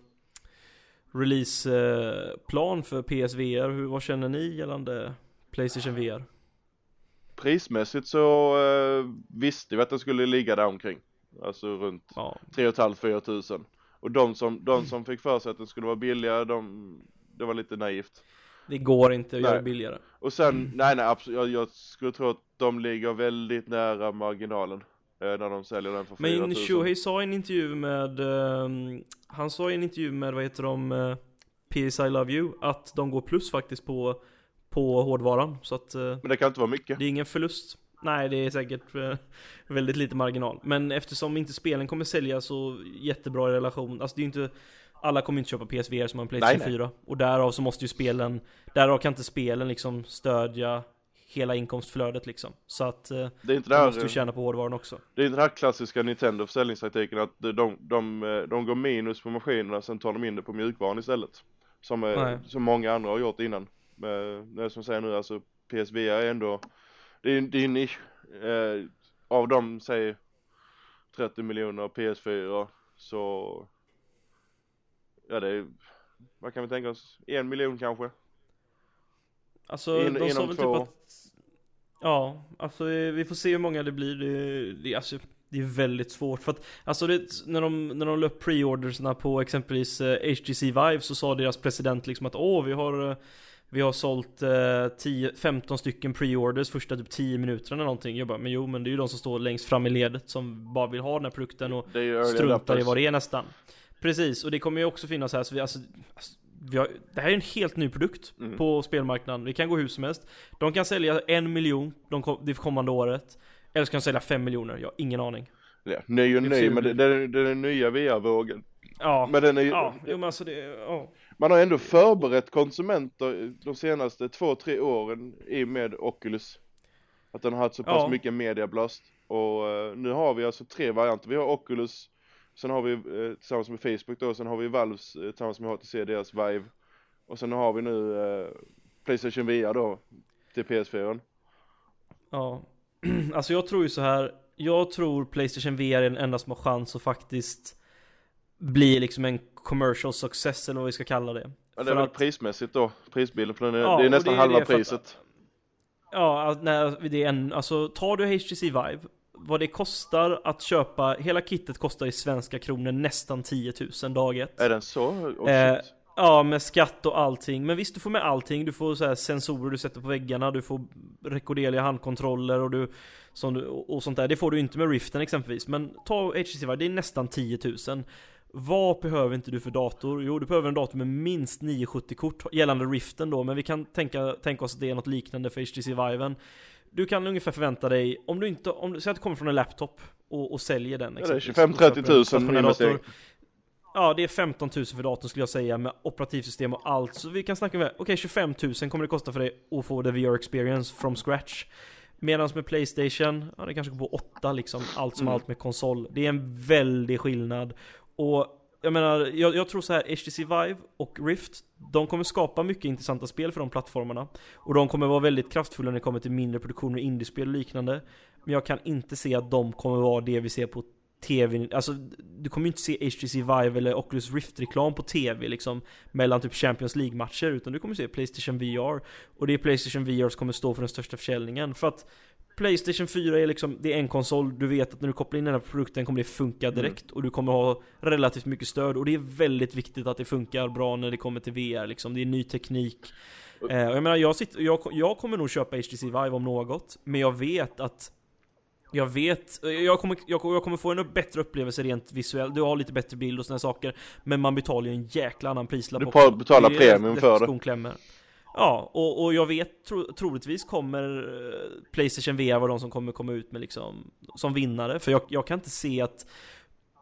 releaseplan för PSVR. Hur, vad känner ni gällande Playstation VR? Prismässigt så eh, visste vi att den skulle ligga där omkring. Alltså runt ja. 3 500 tusen. Och de som, de som fick för sig att den skulle vara billigare, de, det var lite naivt. Det går inte att nej. göra billigare. Och sen, nej nej absolut, jag, jag, skulle tro att de ligger väldigt nära marginalen. Eh, när de säljer den för 4 Men Shuhei sa i en intervju med, eh, han sa i en intervju med, vad heter de, eh, PS I Love You, att de går plus faktiskt på på hårdvaran. Så att, eh, Men det kan inte vara mycket. Det är ingen förlust. Nej, det är säkert eh, väldigt lite marginal. Men eftersom inte spelen kommer sälja så jättebra i relation, alltså det är inte alla kommer inte köpa PSVR som har en Playstation nej, nej. 4 Och därav så måste ju spelen Därav kan inte spelen liksom stödja hela inkomstflödet liksom. Så att eh, Det är inte det de här, måste ju tjäna på hårdvaran också. det är inte den här klassiska Nintendo försäljningstaktiken att de, de, de, de går minus på maskinerna sen tar de in det på mjukvaran istället. Som, som många andra har gjort innan. Men som säger nu, alltså PSVR är ändå, det är, det är en nisch. Eh, av dem, säg 30 miljoner PS4 så, ja det är, vad kan vi tänka oss, en miljon kanske? Alltså, In- de sa väl två typ att... Ja, alltså vi får se hur många det blir. Det, det, alltså, det är väldigt svårt för att, alltså det, när de, när de la upp preordersna på exempelvis eh, HTC Vive så sa deras president liksom att åh, vi har eh, vi har sålt eh, 10, 15 stycken preorders första typ 10 minuterna eller någonting. Jag bara, men jo men det är ju de som står längst fram i ledet som bara vill ha den här produkten och struntar i vad det är nästan. Precis, och det kommer ju också finnas här så vi, alltså, alltså, vi har, det här är en helt ny produkt Mm. på spelmarknaden. Det kan gå hur som helst. De kan sälja en miljon de, det kommande året. Eller så kan de sälja fem miljoner, jag har ingen aning. Ja, ny och ny, men det, det det är den nya VR-vågen. Ja, Men den är ju, ja, jo men alltså det, ja. Man har ändå förberett konsumenter de senaste två, tre åren i med Oculus. Att den har haft så pass Ja. mycket mediablast. Och eh, nu har vi alltså tre varianter. Vi har Oculus, sen har vi eh, tillsammans med Facebook då, sen har vi Valves eh, tillsammans med HTC, deras Vive. Och sen har vi nu eh, Playstation VR då, till PS4. Ja, alltså jag tror ju så här. Jag tror Playstation VR är den enda som har chans att faktiskt bli liksom en commercial success eller vad vi ska kalla det. Ja, det För är väl att- prismässigt då, prisbilden, för den är, Ja, det är nästan det är halva det för att- priset. Ja, att när det är en, alltså tar du HTC Vive, vad det kostar att köpa, hela kittet kostar i svenska kronor nästan 10 000 dag ett. Är den så? Oh, Eh. Ja, med skatt och allting. Men visst, du får med allting. Du får så sensorer du sätter på väggarna, du får rekorderliga handkontroller och, du, som du, och sånt där. Det får du inte med Riften exempelvis. Men ta HTC Vive, det är nästan 10 000. Vad behöver inte du för dator? Jo, du behöver en dator med minst 970-kort gällande Riften då, men vi kan tänka, tänka oss att det är något liknande för HTC Viven. Du kan ungefär förvänta dig, om du inte, om du säger att du kommer från en laptop och, och säljer den Ja, det är exempelvis, 25-30 och köper en 000 stationär investering. dator. Ja, det är 15 000 för datorn skulle jag säga med operativsystem och allt. Så vi kan snacka med, okej 25 000 kommer det kosta för dig att få the VR experience from scratch. Medan med Playstation, ja det kanske går på 8 liksom, allt som Mm. allt med konsol. Det är en väldig skillnad. Och jag menar, jag, jag tror så här, HTC Vive och Rift, de kommer skapa mycket intressanta spel för de plattformarna. Och de kommer vara väldigt kraftfulla när det kommer till mindre produktioner, indiespel och liknande. Men jag kan inte se att de kommer vara det vi ser på TV, alltså du kommer ju inte se HTC Vive eller Oculus Rift-reklam på TV liksom mellan typ Champions League-matcher utan du kommer se Playstation VR och det är Playstation VR som kommer stå för den största försäljningen för att Playstation 4 är liksom, det är en konsol, du vet att när du kopplar in den här produkten kommer det funka direkt och du kommer ha relativt mycket stöd och det är väldigt viktigt att det funkar bra när det kommer till VR liksom, det är ny teknik. Eh, och jag menar, jag, sitter, jag, jag kommer nog köpa HTC Vive om något, men jag vet att jag vet, jag kommer, jag, jag kommer få en bättre upplevelse rent visuellt, du har lite bättre bild och såna saker Men man betalar ju en jäkla annan prislapp Du betalar premium för det. Ja, och, och jag vet tro, troligtvis kommer eh, Playstation VR vara de som kommer komma ut med liksom Som vinnare, för jag, jag kan inte se att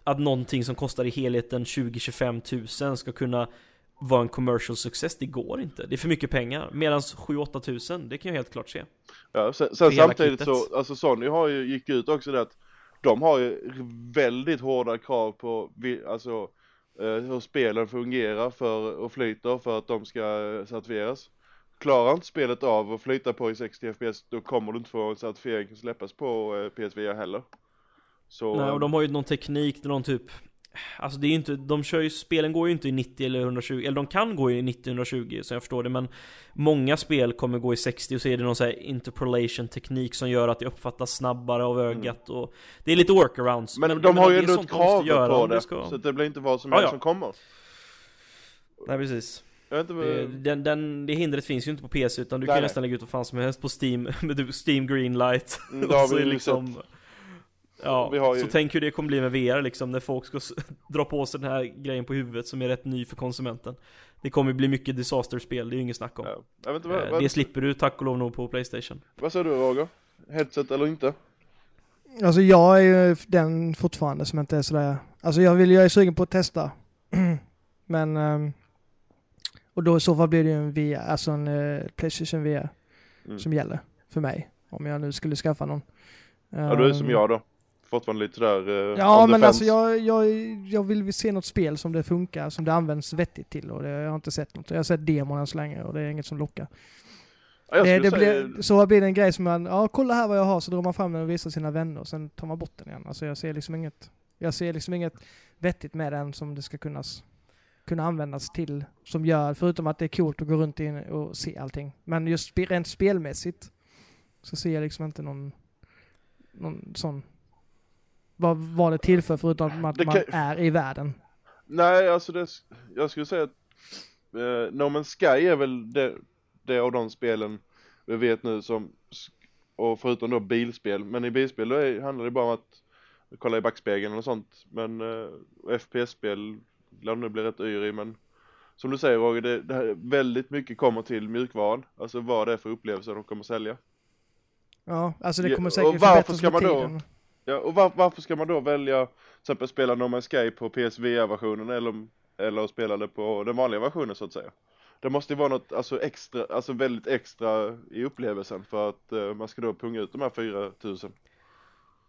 Att någonting som kostar i helheten 20-25 tusen ska kunna vara en commercial success, det går inte. Det är för mycket pengar. Medan 7-8 tusen, det kan jag helt klart se. Ja, sen, sen samtidigt kittet. så, alltså Sony har ju, gick ut också det att de har ju väldigt hårda krav på, alltså eh, hur spelen fungerar för, och flyter för att de ska certifieras. Klarar inte spelet av att flyta på i 60 FPS då kommer du inte få en certifiering som släppas på eh, PSVR heller. Så, Nej, och de har ju någon teknik, någon typ Alltså det är ju inte, de kör ju, spelen går ju inte i 90 eller 120, eller de kan gå i 90-120 så jag förstår det men Många spel kommer gå i 60 och så är det någon sån här interpolation teknik som gör att det uppfattas snabbare av ögat och Det är lite workarounds Mm. men, jag de menar, har ju det ändå ett krav göra på om det, ska- så det blir inte vad som Ja, helst ja. som kommer. Nej precis inte, vad- den, den, det hindret finns ju inte på PC utan du Nej, kan nej. nästan lägga ut vad fan som helst på Steam med Steam Greenlight Mm, och så liksom Ja, Vi har ju- så tänk hur det kommer bli med VR liksom när folk ska dra på sig den här grejen på huvudet som är rätt ny för konsumenten Det kommer bli mycket disasterspel, det är ju inget snack om ja. Inte vad, Eh, vad, Det slipper du tack och lov nog på Playstation vad sa du Roger? Headset eller inte? Alltså jag är ju den fortfarande som inte är sådär... Alltså jag, vill, jag är sugen på att testa. Men... ehm, och då i så fall blir det ju en VR, alltså en eh, Playstation VR Mm. som gäller. för mig. Om jag nu skulle skaffa någon. Ja, du är som Ehm, jag då. Fortfarande lite där uh, Ja, men alltså jag, jag, jag vill se något spel som det funkar, som det används vettigt till och det, jag har inte sett något. Jag har sett demon än så länge och det är inget som lockar. ja, Det, det säga, blir, så blir det en grej som man, ja kolla här vad jag har, så drar man fram den och visar sina vänner och sen tar man bort den igen. Alltså jag ser liksom inget, jag ser liksom inget vettigt med den som det ska kunna, kunna användas till. Som gör, förutom att det är coolt att gå runt in och se allting. Men just rent spelmässigt så ser jag liksom inte någon, någon sån, vad, vad det tillför förutom att Det man kan- är i världen. Nej, alltså det, jag skulle säga att uh, No Man's Sky är väl det, det av de spelen vi vet nu som, och förutom då bilspel, men i bilspel då är, handlar det bara om att kolla i backspegeln och sånt, men uh, FPS-spel lär bli rätt yr i, men som du säger Roger, det, det här, väldigt mycket kommer till mjukvaran, alltså vad det är för upplevelser de kommer sälja. Ja, alltså det Ja, kommer och säkert varför förbättras ska med man då- tiden. Ja, och var, varför ska man då välja till exempel spela No Man's Sky på PSVR-versionen eller, eller spela det på den vanliga versionen så att säga? Det måste ju vara något alltså extra, alltså väldigt extra i upplevelsen för att eh, man ska då punga ut de här 4000.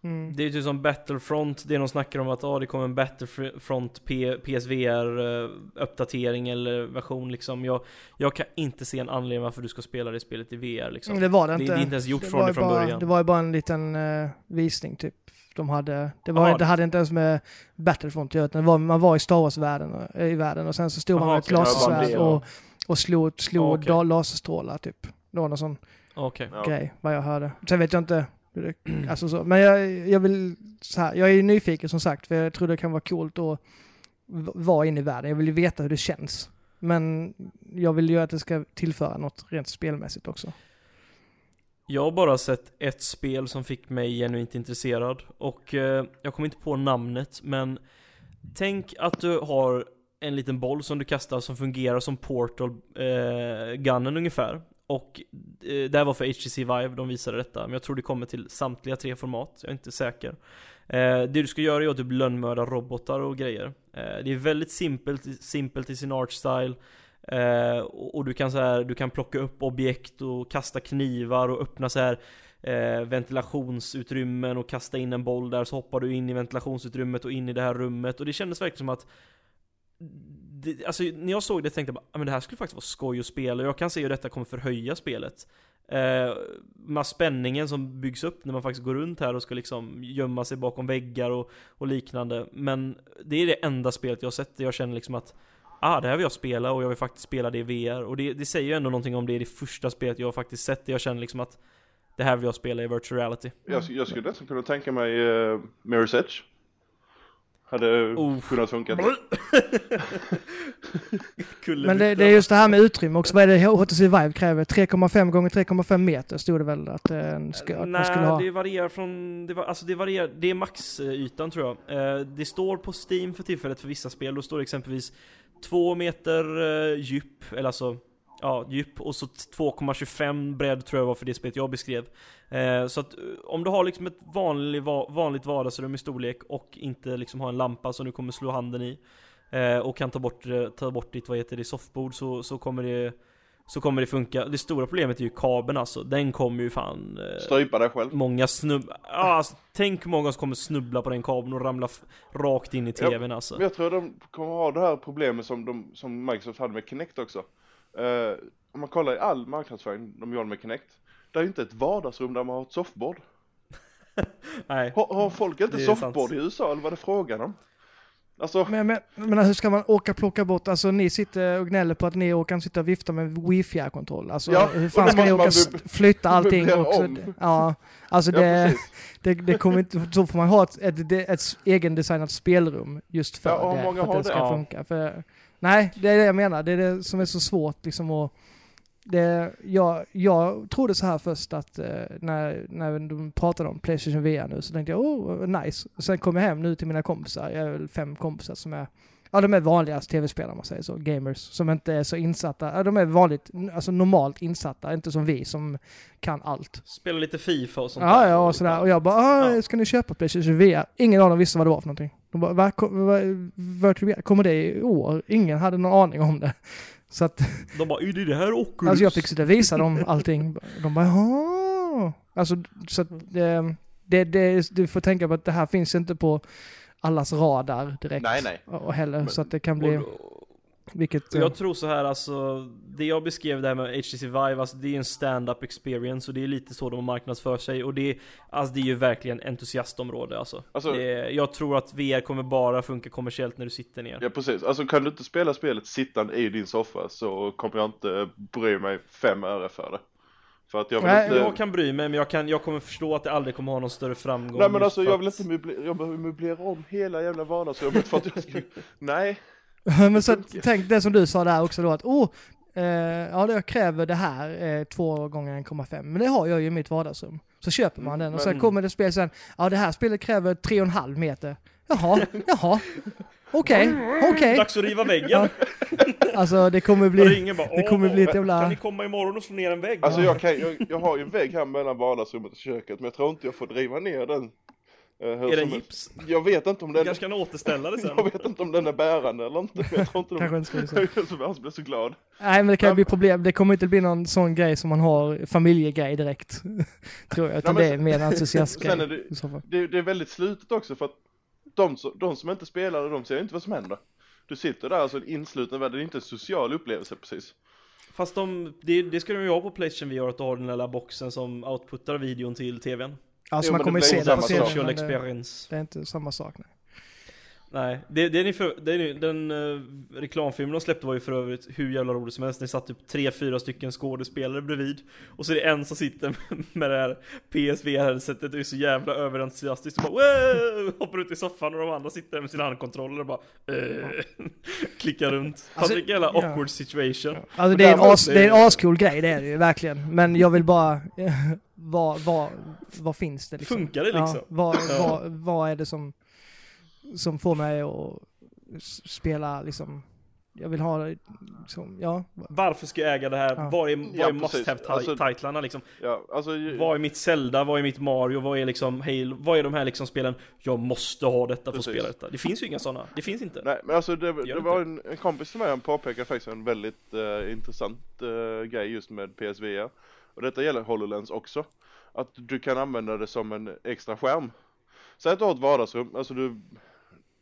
Mm. Det är ju typ som Battlefront, det är de snackar om att ah, det kommer en Battlefront P- PSVR eh, uppdatering eller version liksom. Jag, jag kan inte se en anledning varför du ska spela det spelet i VR liksom. Mm, Det var det Det, inte. det är inte ens gjort det från det från bara, början. Det var ju bara en liten eh, visning typ. De hade, det, var, det hade inte ens med Battlefront att göra, utan var, man var i Star Wars-världen och- i världen och sen så stod man Jaha, med ett lasersvärd ja. och, och slog, slog da- laserstrålar typ. Det var någon sån Okej. Ja. grej, vad jag hörde. Sen vet jag inte, alltså så. men jag, jag vill så här, jag är ju nyfiken som sagt, för jag tror det kan vara coolt att vara inne i världen. Jag vill ju veta hur det känns. Men jag vill ju att det ska tillföra något rent spelmässigt också. Jag har bara sett ett spel som fick mig genuint intresserad och eh, jag kommer inte på namnet men Tänk att du har en liten boll som du kastar som fungerar som portal eh, gunnen ungefär och eh, det här var för HTC Vive, de visade detta. Men jag tror det kommer till samtliga tre format, jag är inte säker. Eh, Det du ska göra är att typ lönnmörda robotar och grejer. Eh, Det är väldigt simpelt, simpelt i sin artstyle. Eh, och, och du kan så här, du kan plocka upp objekt och kasta knivar och öppna så här eh, ventilationsutrymmen och kasta in en boll där. Så hoppar du in i ventilationsutrymmet och in i det här rummet. Och det kändes verkligen som att det, alltså när jag såg det tänkte jag bara, ah, men det här skulle faktiskt vara skoj att spela jag kan se hur detta kommer förhöja spelet. Eh, med spänningen som byggs upp när man faktiskt går runt här och ska liksom gömma sig bakom väggar och, och liknande. Men det är det enda spelet jag har sett där jag känner liksom att Ah, det här vill jag spela och jag vill faktiskt spela det i VR och det, det säger ju ändå någonting om det är det första spelet jag har faktiskt sett där jag känner liksom att Det här vill jag spela i virtual reality Jag, jag skulle nästan kunna tänka mig uh, Mirror's Edge. Hade Oh. kunnat funka. Men det, det är just det här med utrymme också. Vad är det HTC Vive kräver? 3,5 gånger 3,5 meter stod det väl att, eh, en ska, att man Nej, skulle ha. det varierar från, det var, alltså det varierar, det är maxytan tror jag. Eh, det står på Steam för tillfället för vissa spel, då står det exempelvis 2 meter eh, djup, eller alltså Ja, djup och så 2,25 bredd tror jag var för det spelet jag beskrev. Eh, så att eh, om du har liksom ett vanlig, va, vanligt vardagsrum i storlek och inte liksom har en lampa som du kommer slå handen i eh, och kan ta bort, eh, ta bort ditt, vad heter det, soffbord så, så kommer det så kommer det funka. Det stora problemet är ju kabeln alltså. Den kommer ju fan... Eh, Strypa dig själv. Många snubb... Ja, alltså, tänk hur många som kommer snubbla på den kabeln och ramla rakt in i Ja, tvn alltså. Men jag tror de kommer ha det här problemet som, de, som Microsoft hade med Kinect också. Eh, om man kollar i all marknadsföring de gör med Kinect. Det är ju inte ett vardagsrum där man har ett soffbord. Nej. Har, har folk inte soffbord sant. i USA eller vad är det frågan om? Alltså, Men, men, men hur ska man åka plocka bort, alltså ni sitter och gnäller på att ni kan sitta och vifta med wifi-kontroll. Alltså Ja, hur fan ska ni åka flytta allting också? om. Ja, alltså ja, det, det, det kommer inte, så får man ha ett, ett, ett, ett egendesignat spelrum just för Ja, det, många för att det ska det? Ja. funka. För, nej, det är det jag menar. Det är det som är så svårt liksom att det, jag, jag trodde så här först att eh, när, när de pratade om Playstation VR nu så tänkte jag oh nice. Sen kom jag hem nu till mina kompisar, jag är väl fem kompisar som är Ja de är vanliga tv-spelare om man säger så, gamers, som inte är så insatta. Ja, de är vanligt, alltså normalt insatta, inte som vi som kan allt. Spela lite Fifa och sånt Ja, där. ja, och sådär. Och jag bara, ah, Ja. ska ni köpa Playstation VR? Ingen av dem visste vad det var för någonting. De bara, va, kom, va, kommer det i år? Ingen hade någon aning om det. Så att, De bara, är det det här Oculus? alltså jag fick sitta och visa dem allting. De bara, jaha. Ja, alltså så att det, det, det, du får tänka på att det här finns inte på allas radar direkt. Nej, nej. Och heller, Men- så att det kan bli, vilket... jag tror så här alltså, det jag beskrev det här med HTC Vive, alltså det är en stand-up experience och det är lite så de marknadsför sig och det är, alltså det är ju verkligen entusiastområde alltså. Alltså- det är, jag tror att VR kommer bara funka kommersiellt när du sitter ner. Ja precis, alltså kan du inte spela spelet sittande i din soffa så kommer jag inte bry mig fem öre för det. För att jag vill Nej, inte... Jag kan bry mig men jag, kan, jag kommer förstå att det aldrig kommer ha någon större framgång Nej men alltså jag vill att- inte möblera, jag behöver möblera om hela jävla vardagsrummet för att jag ska... Nej. Men så tänk det som du sa där också då att oh, eh, ja det jag kräver det här eh, 2 gånger 1,5 men det har jag ju i mitt vardagsrum. Så köper man den och sen Men- kommer det spel sen, ja det här spelet kräver 3,5 meter. Jaha, jaha. Okej, okej. Dags att riva väggen! Ja. Alltså det kommer bli, ringer bara det kommer "Åh, bli ett Kan jävla... ni komma imorgon och slå ner en vägg? Alltså jag kan, jag, jag har ju en vägg här mellan vardagsrummet och köket men jag tror inte jag får driva ner den. hur är det gips? Jag vet inte om Du den, kanske kan återställa det sen? jag vet inte om den är bärande eller inte. Jag tror inte Kanske de... inte skulle säga. Jag alltså, blir så glad. Nej men det kan bli problem, det kommer inte bli någon sån grej som man har, familjegrej direkt. Tror jag, utan Nej, det men är mer en entusiastgrej det-. Det, det är väldigt slutet också för att de, som- de som inte spelar de ser inte vad som händer. Du sitter där alltså insluten värld, det är inte en social upplevelse precis. Fast de, det, det ska de ju ha på Playstation VR, att du har den där lilla boxen som outputtar videon till TVn. Alltså Jo, man kommer ju se det på samma TV, sak. Social men det, experience. det är inte samma sak. Nej. Nej, det, det är ni för, det är ni, den uh, reklamfilmen de släppte var ju för övrigt hur jävla roligt som helst. Det satt typ tre, fyra stycken skådespelare bredvid. Och så är det en som sitter med det här PSVR-headsetet och är så jävla överentusiastisk och bara wow! Hoppar ut i soffan och de andra sitter där med sina handkontroller och bara eh, klickar runt. Fast Alltså, vilken jävla ja. awkward situation. Alltså det är, en as, det är en ascool grej, det är det ju verkligen. Men jag vill bara, vad, vad, vad finns det liksom? Funkar det liksom? Ja, vad, vad, vad är det som, som får mig att spela liksom, jag vill ha liksom, ja. Varför ska jag äga det här? Ja. Vad är, vad Ja, är must precis. have Alltså- titlarna liksom? Ja, alltså Vad är mitt Zelda? Vad är mitt Mario? Vad är liksom Halo? Vad är de här liksom spelen? Jag måste ha detta för att spela detta. Det finns ju inga sådana. Det finns inte. Nej men alltså det, det inte. var en, en kompis till mig, han påpekade faktiskt en väldigt eh, intressant eh, grej just med PSVR. Och detta gäller HoloLens också. Att du kan använda det som en extra skärm. Säg att du har ett vardagsrum, alltså du,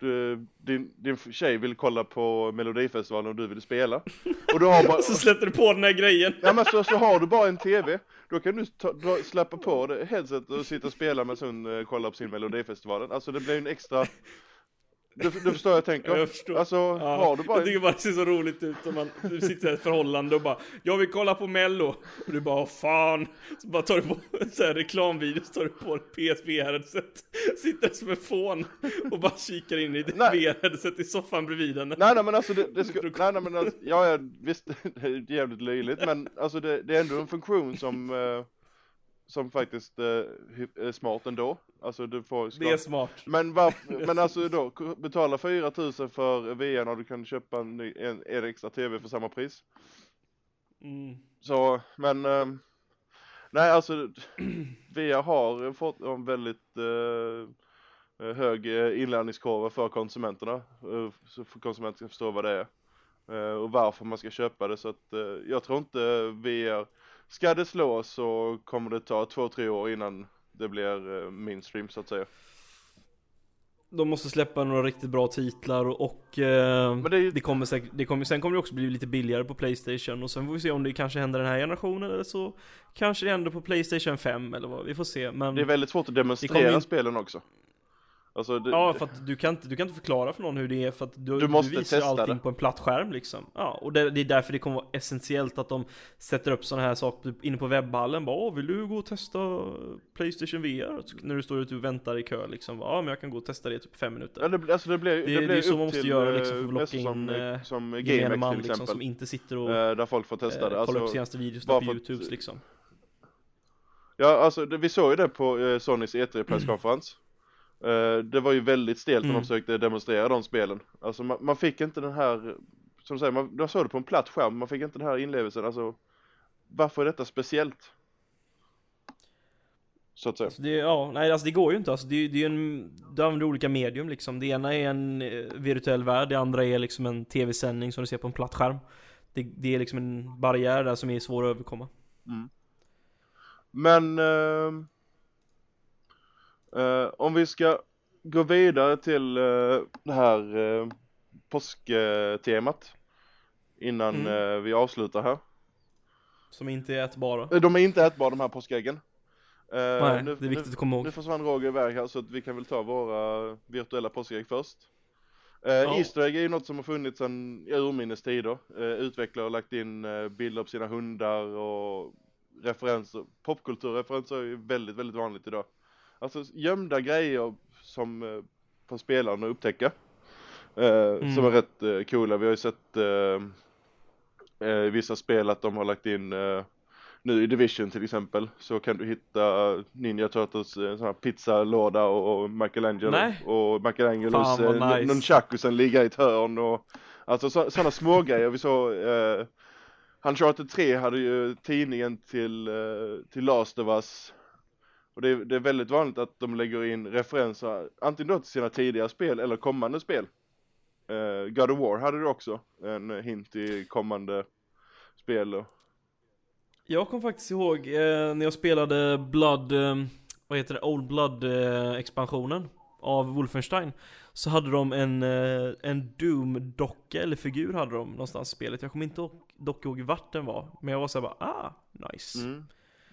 du din, din tjej vill kolla på Melodifestivalen och du vill spela. Och du har bara, Så släpper du på den här grejen. ja men så, så har du bara en TV. Då kan du ta, dra, släppa på det, headset och sitta och spela med hon eh, kollar på sin Melodifestivalen. Alltså det blir en extra du, du förstår jag tänker? Ja, jag förstår. Alltså, Ja, har du bara Jag tycker bara det ser så roligt ut om man du sitter i ett förhållande och bara Jag vill kolla på mello Och du bara "Åh, fan Så bara tar du på en sån här reklamvideo så tar du på ett PSVR-headset Sitter som en fån Och bara kikar in i ditt. VR-headset i soffan bredvid henne Nej nej men alltså det, det ska, nej nej men alltså, ja, ja visst det är jävligt löjligt men alltså det, det är ändå en funktion som eh, som faktiskt eh, är smart ändå. Alltså du får Det är smart Men varför, men alltså då betala 4000 för VR när du kan köpa en, ny, en, en extra TV för samma pris. mm. Så men ehm, nej alltså VR har fått en väldigt eh, hög eh, inlärningskurva för konsumenterna. eh, så konsumenter ska förstå vad det är. och varför man ska köpa det så att jag tror inte VR Ska det slå så kommer det ta två, tre år innan det blir eh, mainstream så att säga. De måste släppa några riktigt bra titlar och, och eh, det ju- det kommer säkert, det kommer, sen kommer det också bli lite billigare på Playstation och sen får vi se om det kanske händer den här generationen eller så Kanske det händer på Playstation 5 eller vad, vi får se men Det är väldigt svårt att demonstrera kommer spelen också. Alltså det, Ja, för att du kan, inte, du kan inte förklara för någon hur det är för att du, Du måste du visar testa allting det. på en platt skärm liksom. Ja, och det, det är därför det kommer vara essentiellt att de sätter upp sådana här saker typ inne på webbhallen. Bara, vill du gå och testa Playstation VR? När du står ute och väntar i kö liksom. Ja, men jag kan gå och testa det i typ fem minuter. Ja, det, blir- alltså det blir, Det- det, det är blir så man måste till, göra, liksom, för eh, att locka mässor som, in, eh, som Gemene man till liksom exempel. som inte sitter och eh, där folk får testa eh, det. kollar upp Alltså, senaste videos på Youtubes liksom. ja, alltså vi såg ju det på eh, Sonys E3-presskonferens. Eh, det var ju väldigt stelt när Mm. de försökte demonstrera de spelen. Alltså man, man fick inte den här, som du säger, man, jag såg det på en platt skärm, man fick inte den här inlevelsen. Alltså, varför är detta speciellt? Så att säga. Alltså det, ja, nej alltså det går ju inte alltså. Det, är- det är ju en, du använder olika medium liksom. Det ena är en eh, virtuell värld, det andra är liksom en tv-sändning som du ser på en platt skärm. Det, det är liksom en barriär där som är svår att överkomma. Men eh, eh, om vi ska gå vidare till eh, det här eh, påsktemat innan Mm. eh, vi avslutar här. Som inte är ätbara. De är inte ätbara de här påskäggen. Nej, nu, det är viktigt nu, att komma ihåg. nu försvann Roger iväg här så att vi kan väl ta våra virtuella påskägg först. Eh, Ja. Easter egg är ju något som har funnits sedan urminnes tider. Eh, utvecklare har lagt in bilder på sina hundar och referenser. Popkulturreferenser är ju väldigt, väldigt vanligt idag. Alltså gömda grejer som eh, får spelaren att upptäcka. Eh, Som är rätt eh, coola. Vi har ju sett eh, i vissa spel att de har lagt in nu i Division till exempel så kan du hitta Ninja Turtles sån här pizzalåda och, och Michelangelo Nej. och Michelangelos nice. nunchakusen ligga i ett hörn och alltså så, sådana små grejer vi såg eh, Uncharted 3 hade ju tidningen till, eh, till Last of Us och det är, det är väldigt vanligt att de lägger in referenser antingen då till sina tidigare spel eller kommande spel. Eh, God of War hade du också en hint i kommande spel och Jag kom faktiskt ihåg eh, när jag spelade Blood, eh, vad heter det, Old Blood eh, expansionen av Wolfenstein Så hade de en, eh, en Doom-docka eller figur hade de någonstans i spelet Jag kommer inte dock ihåg vart den var Men jag var såhär bara, ah, nice Mm.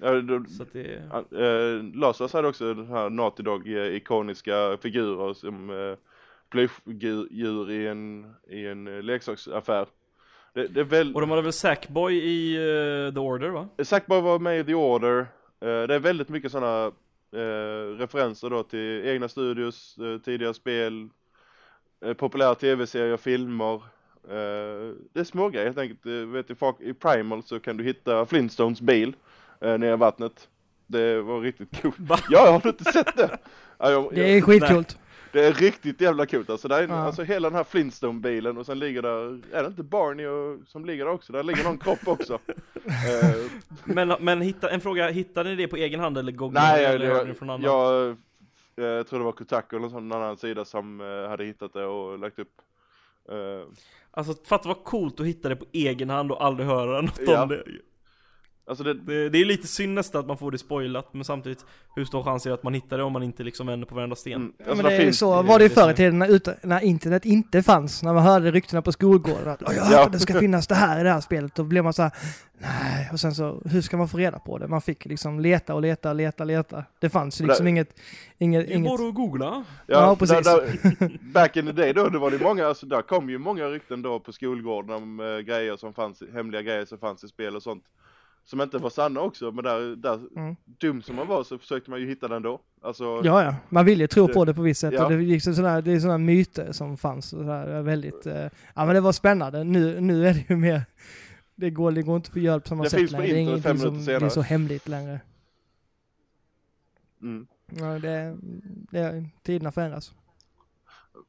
Så det, eh, Us hade också den här Naughty Dog eh, ikoniska figurer som eh, plüschdjur i en, i en eh, leksaksaffär. Det, det väl, och de hade väl Sackboy i eh, The Order va? Sackboy var med i The Order. Eh, det är väldigt mycket sådana eh, referenser då till egna studios, eh, tidigare spel, eh, populära tv-serier, filmer. Det är små grejer helt enkelt. Vet I Primal så kan du hitta Flintstones bil eh, nere i vattnet. Det var riktigt coolt. Va? Ja, har du inte sett det? Ja, jag, Det är skitcoolt. det är riktigt jävla coolt alltså. Det är, Ja. alltså hela den här Flintstone-bilen och sen ligger där, är det inte Barney och, som ligger där också? Där ligger någon kropp också. Eh, Men, men hitta, en fråga, hittade ni det på egen hand eller googlade nej, ni jag, jag, från annan? jag, jag tror det var Kotaku eller någon annan sida som eh, hade hittat det och lagt upp. Eh, Alltså fatta vad coolt att hitta det på egen hand och aldrig höra något Ja. om det alltså det, Det, det är lite synd nästan att man får det spoilat, men samtidigt Hur stor chans är det att man hittar det om man inte liksom vänder på varenda sten? mm, Ja, alltså men där det är finns, så var det ju förr i tiden när, när internet inte fanns. När man hörde ryktena på skolgården att "Åh, jag hört Ja. att det ska finnas det här i det här spelet. Då blev man så här, nej. Och sen så, hur ska man få reda på det? Man fick liksom leta och leta, leta, leta. Det fanns ju liksom Det- inget, inget, Det är inget. bara att googla Ja, precis. Där, där, back in the day då, det var det många, alltså där kom ju många rykten då på skolgården om eh, grejer som fanns, hemliga grejer som fanns i spel och sånt. Som inte var sanna också, men där, där Mm. dum som man var så försökte man ju hitta den då. Alltså, Ja, ja. Man vill ju tro Det- på det på visst sätt. ja. Och det, gick så sådär, det är sådana myter som fanns. Och sådär, väldigt, eh, ja men det var spännande. Nu, nu är det ju mer, det går, det går inte på göra på samma Det sätt finns på längre. Det är ingenting som minuter det är senare. så hemligt längre. mm. Ja, det, det, tiderna förändras.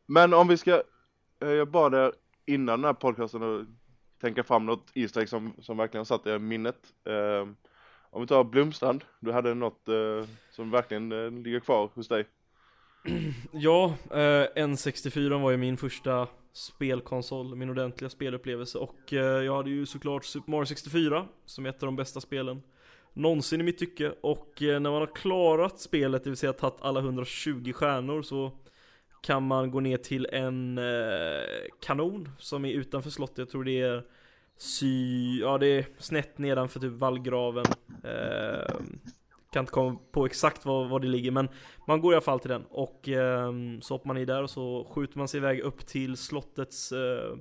Men om vi ska, eh, jag bad er innan den här podcasten att tänka fram något Easter egg som, som verkligen satt er i minnet. Eh, om vi tar Blomstrand, du hade något eh, som verkligen eh, ligger kvar hos dig. Ja, eh, N64 var ju min första spelkonsol, min ordentliga spelupplevelse och eh, jag hade ju såklart Super Mario 64 som är ett av de bästa spelen någonsin i mitt tycke och eh, när man har klarat spelet, det vill säga tagit alla 120 stjärnor så kan man gå ner till en eh, kanon som är utanför slottet, jag tror det är sy, ja det är snett nedanför typ vallgraven eh, Kan inte komma på exakt var, var det ligger men man går i alla fall till den och eh, så hoppar man i där och så skjuter man sig iväg upp till slottets eh,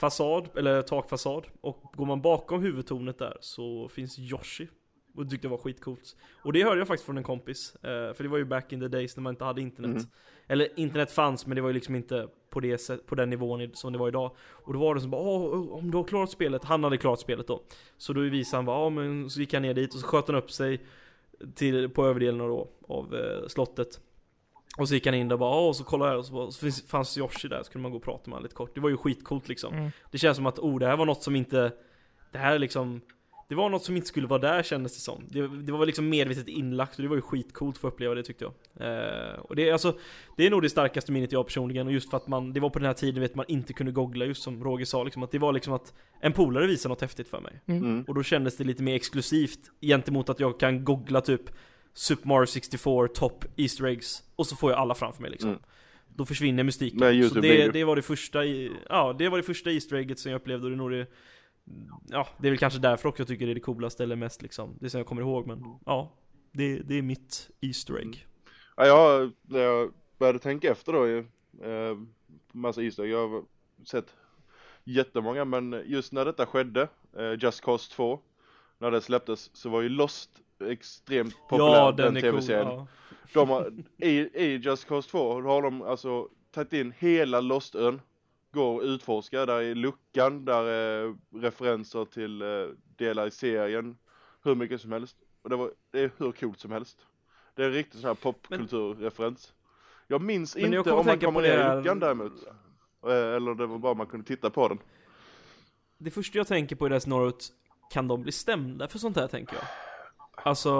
fasad, eller takfasad. Och går man bakom huvudtornet där så finns Yoshi. Och det tyckte jag var skitcoolt. Och det hörde jag faktiskt från en kompis. Eh, för det var ju back in the days när man inte hade internet. Mhm. Eller internet fanns men det var ju liksom inte på, det sätt, på den nivån som det var idag. Och då var det som bara Åh, om du har klarat spelet, han hade klarat spelet då. Så då visade han bara, men så gick han ner dit och så sköt han upp sig till, på överdelen då, av eh, slottet. Och så gick han in där och bara, och så kollade jag och så, bara, så finns, fanns Yoshi där, så kunde man gå och prata med honom lite kort. Det var ju skitcoolt liksom. Mm. Det känns som att, oh det här var något som inte, det här är liksom det var något som inte skulle vara där kändes det som. Det, det var liksom medvetet inlagt och det var ju skitcoolt för att uppleva det tyckte jag. Eh, och det är alltså, det är nog det starkaste minnet jag personligen och just för att man, det var på den här tiden vet man inte kunde googla just som Roger sa liksom att det var liksom att en polare visade något häftigt för mig. Mm. Mm. Och då kändes det lite mer exklusivt gentemot att jag kan googla typ Super Mario 64 top Easter eggs och så får jag alla framför mig liksom. Mm. Då försvinner mystiken. Så det, det var det första i, ja det var det första Easter egget som jag upplevde och det är nog det Ja, det är väl kanske därför också jag tycker det är det coolaste eller mest liksom Det som jag kommer ihåg men ja. Det, det är mitt Easter egg. Ja, jag, när jag började tänka efter då, eh, massa Easter egg, jag har sett jättemånga, men just när detta skedde, eh, Just Cause 2, när det släpptes, så var ju Lost extremt populär, Ja den, den är cool, tv-serien. ja. De har, i, I Just Cause 2 har de alltså tagit in hela Lost-ön, går och utforskar, där är luckan, där är referenser till eh, delar i serien, hur mycket som helst. Och det, var, det är hur coolt som helst. Det är en riktig sån här popkulturreferens. Jag minns Men jag inte kommer om man kommer ner i luckan däremot. Eh, Eller det var bara man kunde titta på den. Det första jag tänker på i det scenariot Kan de bli stämda för sånt här tänker jag? Alltså,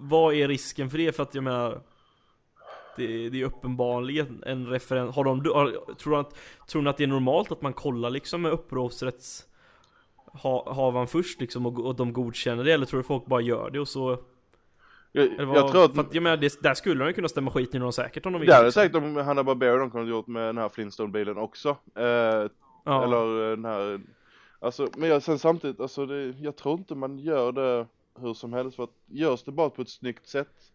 vad är risken för det? För att jag menar det, det är uppenbarligen en referens, har de, har, tror, du att, tror ni att det är normalt att man kollar liksom med upphovsrätts ha, Havaren först liksom och, och de godkänner det eller tror du folk bara gör det och så Jag, vad, jag tror att, för att jag menar, det, där skulle de kunna stämma skiten ur någon säkert om de vill det hade liksom. säkert om Hanna Barbera de kunde gjort med den här Flintstone-bilen också. Eh, ja. Eller eh, den här, alltså, men jag, sen samtidigt, alltså det, jag tror inte man gör det hur som helst för att görs det bara på ett snyggt sätt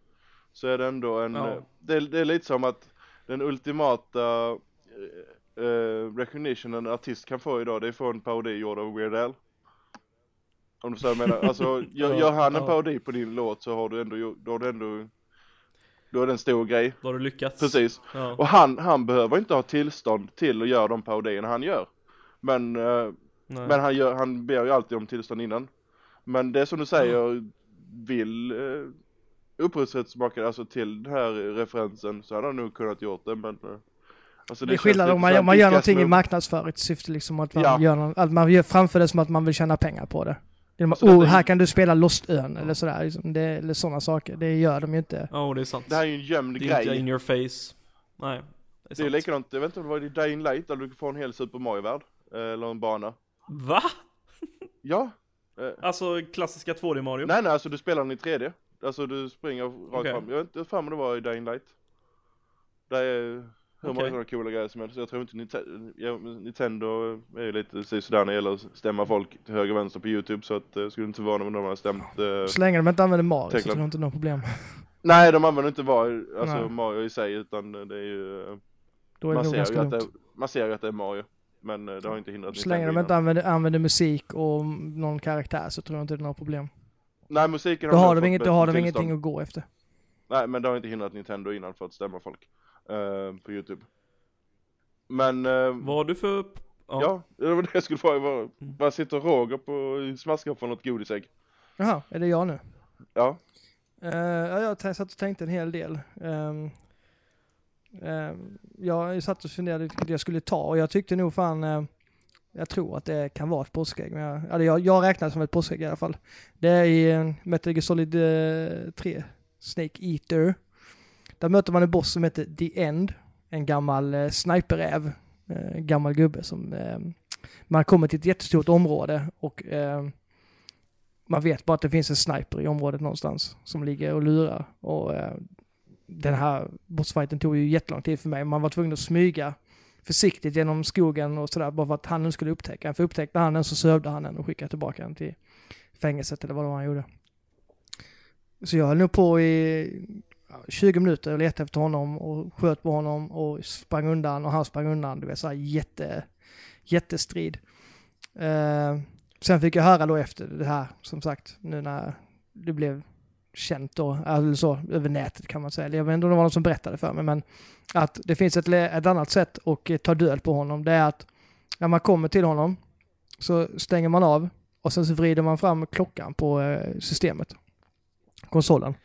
så är det ändå en, Ja. eh, det, det är lite som att den ultimata eh, eh, recognition en artist kan få idag det är att få en parodi gjord av Weird Al. Om du jag menar, alltså gör, gör han en ja. parodi på din låt så har du ändå, då har du ändå, då är det en stor grej. Då har du lyckats Precis. ja. Och han, han behöver inte ha tillstånd till att göra de parodierna han gör. Men, eh, men han, gör, han ber ju alltid om tillstånd innan. Men det som du säger, vill uh, upphovsrättsmakare alltså till den här referensen så hade han nog kunnat gjort det men uh, alltså Det är känns skillnad om man, man gör någonting i Gas Move. marknadsföringssyfte liksom att man Ja. gör någon, att man gör framför det som att man vill tjäna pengar på det. Det är man, Så detta oh, är- här kan du spela Lost-ön eller sådär, liksom, det, eller sådana saker. Det gör de ju inte. Ja, det är sant Det här är ju en gömd Det är inte grej. in your face Nej, det är, Det är sant. likadant, jag vet inte om det var i Dying Light där du får en hel Super Mario-värld. eh, Eller en bana. Va? Ja. eh, Alltså klassiska 2D Mario? Nej nej, alltså du spelar den i 3D. Alltså du springer rakt Okej. fram. Jag vet inte fan om det var i Dying Light. Det är hur många Okej. sådana coola grejer som helst. Jag tror inte ja, Nintendo är ju lite sådär när det gäller att stämma folk till höger och vänster på YouTube. Så att eh, skulle inte mig om de har stämt. Eh, Så länge de inte använder Mario så tror jag inte det är något problem. nej, de använder inte Mario, alltså Nej. Mario i sig utan det är ju, Då är det man ser, ju att det, man ser ju att det är Mario. Men eh, det har inte hindrat Så länge de Nintendo inte använder, använder musik och någon karaktär så tror jag inte det är något problem. Nej, musiken Då nog har de, inget, då har de tillstånd. ingenting att gå efter. Nej, men det har inte hindrat Nintendo innan för att stämma folk. eh, på YouTube. Men, eh, Vad har du för... ja. det var det jag skulle fråga. Vad, vad sitter Roger på och smaskar på något godisägg? Jaha, är det jag nu? Ja. Uh, ja, jag satt och tänkte en hel del. Um, um, jag satt och funderade vilket jag skulle ta och jag tyckte nog fan, jag tror att det kan vara ett påskägg. Men jag, eller jag, jag räknar det som ett påskägg i alla fall. Det är i uh, Metal Gear Solid eh, 3, Snake Eater. Där möter man en boss som heter The End, en gammal eh, sniperräv, eh, gammal gubbe som eh, man kommer till ett jättestort område och eh, man vet bara att det finns en sniper i området någonstans som ligger och lurar. Och eh, den här bossfighten tog ju jättelång tid för mig. Man var tvungen att smyga försiktigt genom skogen och sådär bara för att han skulle upptäcka den. För upptäckte han den så sövde han den och skickade tillbaka den till fängelset eller vad det var han gjorde. Så jag höll nog på i 20 minuter och letade efter honom och sköt på honom och sprang undan och han sprang undan. Det var så här jätte, jättestrid. Eh, sen fick jag höra då efter det här, som sagt, nu när det blev känt då, eller så, över nätet kan man säga. Jag vet inte om det var någon som berättade för mig, men att det finns ett, ett annat sätt att eh, ta död på honom. Det är att när man kommer till honom så stänger man av och sen så vrider man fram klockan på eh, systemet. Konsolen.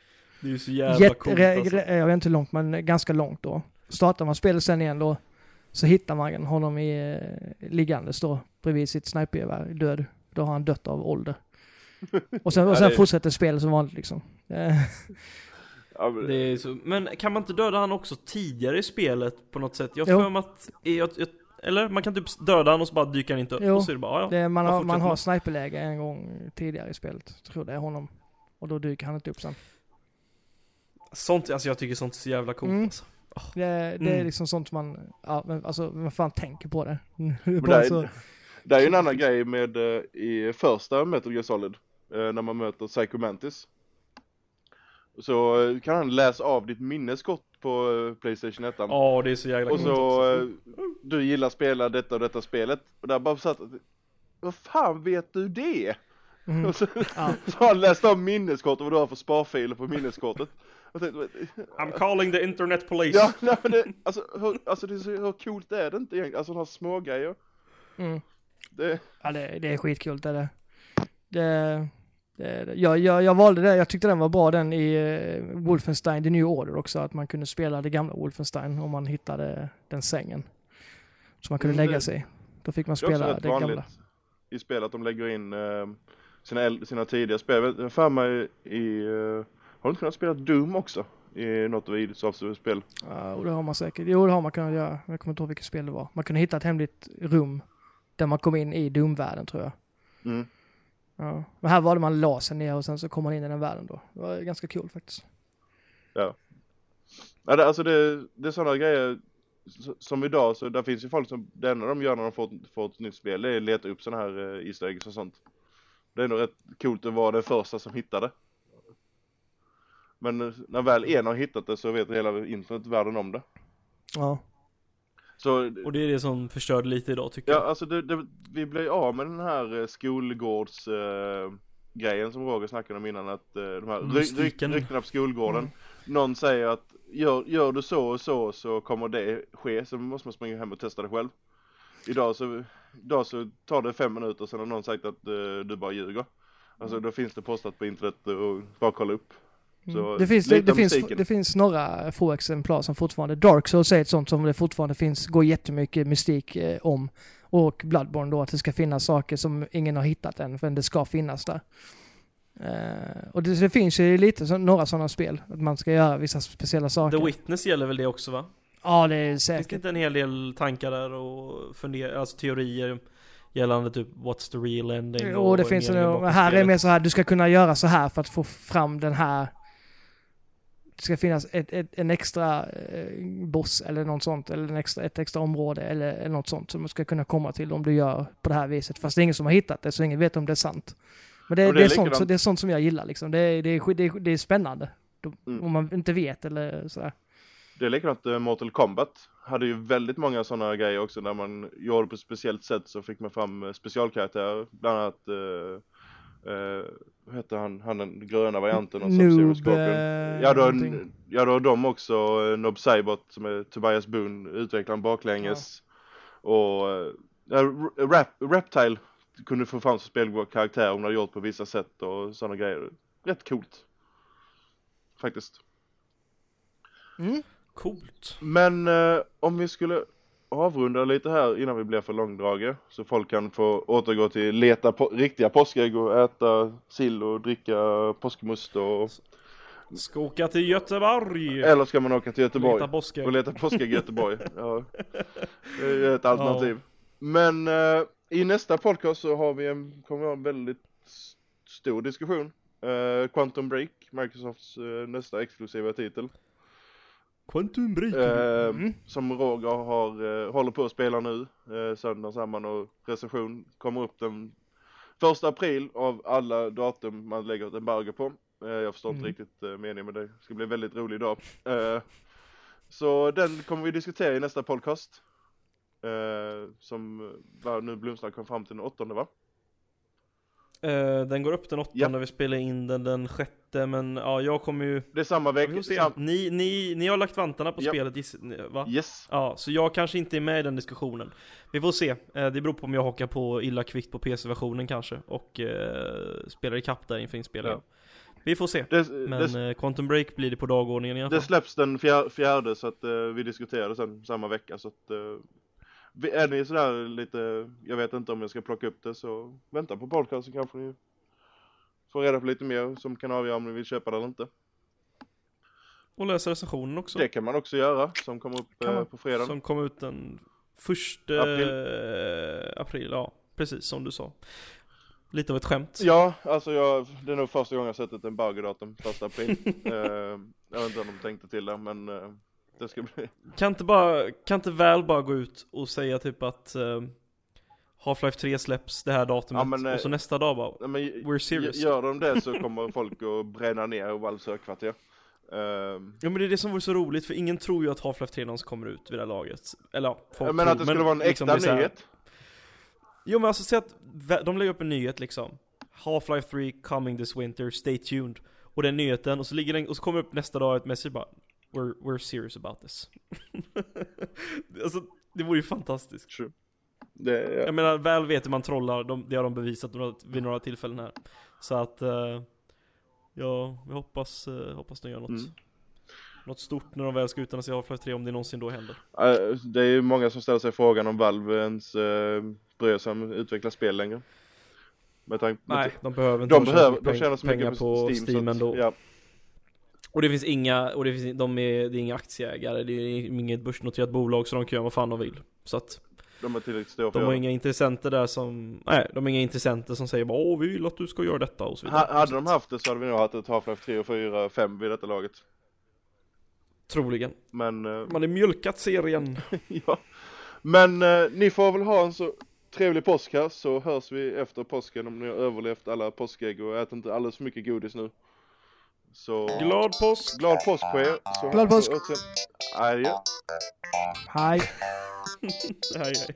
Det är ju så jävla Jätte, coolt alltså. re, jag vet inte hur långt, men ganska långt då. Startar man spelet sen igen då så hittar man honom i, eh, liggandes då bredvid sitt snipergevär död. Då har han dött av ålder. Och sen, och Ja, sen det- fortsätter spelet som vanligt liksom. Eh, Ja, men- Det är så, men kan man inte döda han också tidigare i spelet på något sätt? Jag för mig att, jag, jag, eller man kan typ döda han och så bara dyker han inte upp Jo. och så är det bara, ja, det, man, har, man har sniperläge en gång tidigare i spelet. Jag tror det är honom. Och då dyker han inte upp sen. Sånt, alltså jag tycker sånt är så jävla coolt Mm. alltså. Det, det är Mm. liksom sånt man, ja men alltså man fan tänker på det. Det är det, är, det är ju en annan grej med eh, i första Metal Gear Solid när man möter Psycho Mantis. Så eh, kan han läsa av ditt minneskort på eh, Playstation 1 Ja, det är så jävla Och så, eh, du gillar spela detta och detta spelet och där bara satt vad fan vet du det? mm, Och så, ja. så har han läst av minneskortet vad du har för sparfiler på minneskortet. Tänkte, I'm calling the internet police. ja, nej, men det, alltså, hur, alltså det är så, hur coolt är det inte egentligen? Alltså de här små grejer. Mm. Det, Ja, det, det är där. Det, det, det. Jag, jag, jag valde det, jag tyckte den var bra den i uh, Wolfenstein The New Order också, att man kunde spela det gamla Wolfenstein om man hittade den sängen. Som man kunde Mm, lägga sig i. Då fick man spela det gamla. i spel att de lägger in eh, sina, sina tidiga spel. Jag för mig i, eh, har du inte kunnat spela Doom också? I något av Ids spel? Ja, och det har man säkert. Jo, det har man kunnat göra. Jag kommer inte ihåg vilket spel det var. Man kunde hitta ett hemligt rum där man kom in i Doom-världen tror jag. Mm. Ja. Men här valde man lasen ner och sen så kom man in i den världen då. Det var ganska kul faktiskt. Ja, det, alltså det, det är sådana grejer som idag, så där finns ju folk som, det enda de gör när de får, får ett nytt spel, det är att leta upp sådana här uh, Easter eggs och sånt. Det är nog rätt coolt att vara den första som hittar det. Men eh, när väl en har hittat det så vet hela internet världen om det. Ja. Så Och det är det som förstörde lite idag tycker Ja, jag. alltså det, det, vi blev av med den här eh, skolgårds eh, grejen som Roger snackade om innan att eh, de här ry, ry, Mystiken. ryktena på skolgården. Mm. Någon säger att gör, gör du så och så så kommer det ske, så måste man springa hem och testa det själv. Idag så, idag så tar det fem minuter sen har någon sagt att eh, du bara ljuger. Alltså då finns det postat på internet och bara kolla upp. Så Mm. Det, finns, det, det, finns, det finns några få exemplar som fortfarande, Dark Souls är ett sånt som det fortfarande finns, går jättemycket mystik eh, om. Och Bloodborne då, att det ska finnas saker som ingen har hittat än, men det ska finnas där. Eh, och det, det finns ju lite så, några sådana spel, att man ska göra vissa speciella saker. The Witness gäller väl det också va? Ja, det är Finns det säkert. inte en hel del tankar där och fundera, alltså teorier gällande typ what's the real ending? Jo, och det finns bakom här är mer så här, du ska kunna göra så här för att få fram den här det ska finnas ett, ett, en extra eh, boss eller något sånt, eller en extra, ett extra område eller, eller något sånt som du ska kunna komma till om du gör på det här viset. Fast det är ingen som har hittat det, så ingen vet om det är sant. Men det, det, det är är, sånt, så det är sånt som jag gillar liksom. Det, är- det, är, det, är, det är spännande. Mm. Om man inte vet eller sådär. Det är likadant eh, Mortal Kombat hade ju väldigt många sådana grejer också när man gjorde på ett speciellt sätt så fick man fram eh, specialkaraktärer bland annat eh, eh, vad heter han, han den gröna varianten av Sub-Zero Scorpion eh, ja, då, någonting. ja då har de också eh, Nob Saibot som är Tobias Boone utvecklaren baklänges. Och ja, R- Rap, Reptile kunde få fram som spelkaraktär om de hade gjort på vissa sätt och sådana grejer. Rätt coolt. Faktiskt. Mm. Coolt. Men eh, om vi skulle avrunda lite här innan vi blir för långdraget så folk kan få återgå till leta på, riktiga påskägg och äta sill och dricka påskmust och Ska åka till Göteborg! eller ska man åka till Göteborg Leta påskägg. och leta påskägg i Göteborg. Ja, det är ett alternativ. Men eh, i nästa podcast så har vi en, kommer vi ha en väldigt stor diskussion. Eh, Quantum Break, Microsofts eh, nästa exklusiva titel. Quantum Break. Eh, Mm. Som Roger har, eh, håller på att spela nu, eh, söndag samman och recension kommer upp den första april av alla datum man lägger ett embargo på. Eh, jag förstår inte Mm. riktigt eh, meningen med det, det ska bli en väldigt rolig dag. Eh, så den kommer vi diskutera i nästa podcast. Eh, som nu Blomstrand kom fram till den åttonde va? Eh, den går upp den åttonde, Ja. vi spelar in den den sjätte, men ja, jag kommer ju... Det är samma vecka. Sam- Ni, ni, ni har lagt vantarna på Ja. spelet, va? yes. Ja, så jag kanske inte är med i den diskussionen. Vi får se. Eh, Det beror på om jag hakar på illa kvickt på PC-versionen kanske och eh, spelar ikapp där inför inspelningen. Vi får se. Det, Men det, Quantum Break blir det på dagordningen i alla det fall. släpps den fjär, fjärde så att vi diskuterar det sen samma vecka så att är ni sådär lite, jag vet inte om jag ska plocka upp det så vänta på podcasten kanske ni få reda på lite mer som kan avgöra om ni vill köpa det eller inte. Och läsa recensionen också. Det kan man också göra, som kommer upp eh, på fredag. Som kom ut den första April. april. april, ja. Precis som du sa. Lite av ett skämt. Ja, alltså jag, det är nog första gången jag sett ett embargodatum, första april. eh, jag vet inte om de tänkte till det, men eh, det ska bli... Kan inte bara, kan inte väl bara gå ut och säga typ att eh, Half-Life 3 släpps det här datumet Ja, men, eh, och så nästa dag bara Nej, men, We're serious. Gör de det så kommer folk att bränna ner Valves högkvarter. Eh, Ja men det är det som vore så roligt för ingen tror ju att Half-Life 3 någonsin kommer ut vid det här laget. Eller ja, folk menar tror, att det skulle vara en liksom äkta nyhet. Jo men alltså säg att de lägger upp en nyhet liksom. Half-Life 3 coming this winter, stay tuned. Och den nyheten, och så ligger den, och så kommer upp nästa dag ett message bara We're, we're serious about this. alltså, det vore ju fantastiskt. Sure. Det, ja. Jag menar, väl vet hur man trollar, de, det har de bevisat vid några tillfällen här. Så att, eh, ja, vi hoppas, eh, hoppas de gör något. Mm. Något stort när de väl ska utannonsera Half-Life 3, om det någonsin då händer. Eh, Det är ju många som ställer sig frågan om Valve ens uh, bryr sig om att utveckla spel längre. Med tanke Nej, de behöver inte de, behöver, de tjänar så pengar mycket på Steam, Steam så att, ändå. Ja, Och det finns inga, och det finns, de är, det är inga aktieägare, det är inget börsnoterat bolag så de kan göra vad fan de vill. Så att de är tillräckligt stora för de har inga intressenter där som, nej, de har inga intressenter som säger bara åh vi vill att du ska göra detta och så vidare. Ha- Hade de haft det så hade vi nog haft ett Half-Life 3 och 4 och 5 vid detta laget. Troligen. Men, eh, Man har mjölkat serien. ja. Men eh, ni får väl ha en så trevlig påsk här så hörs vi efter påsken om ni har överlevt alla påskägg och äter inte alldeles för mycket godis nu. Så Glad påsk! glad påsk på er. Så, Glad påsk. Adjö. Hej. Hej hej.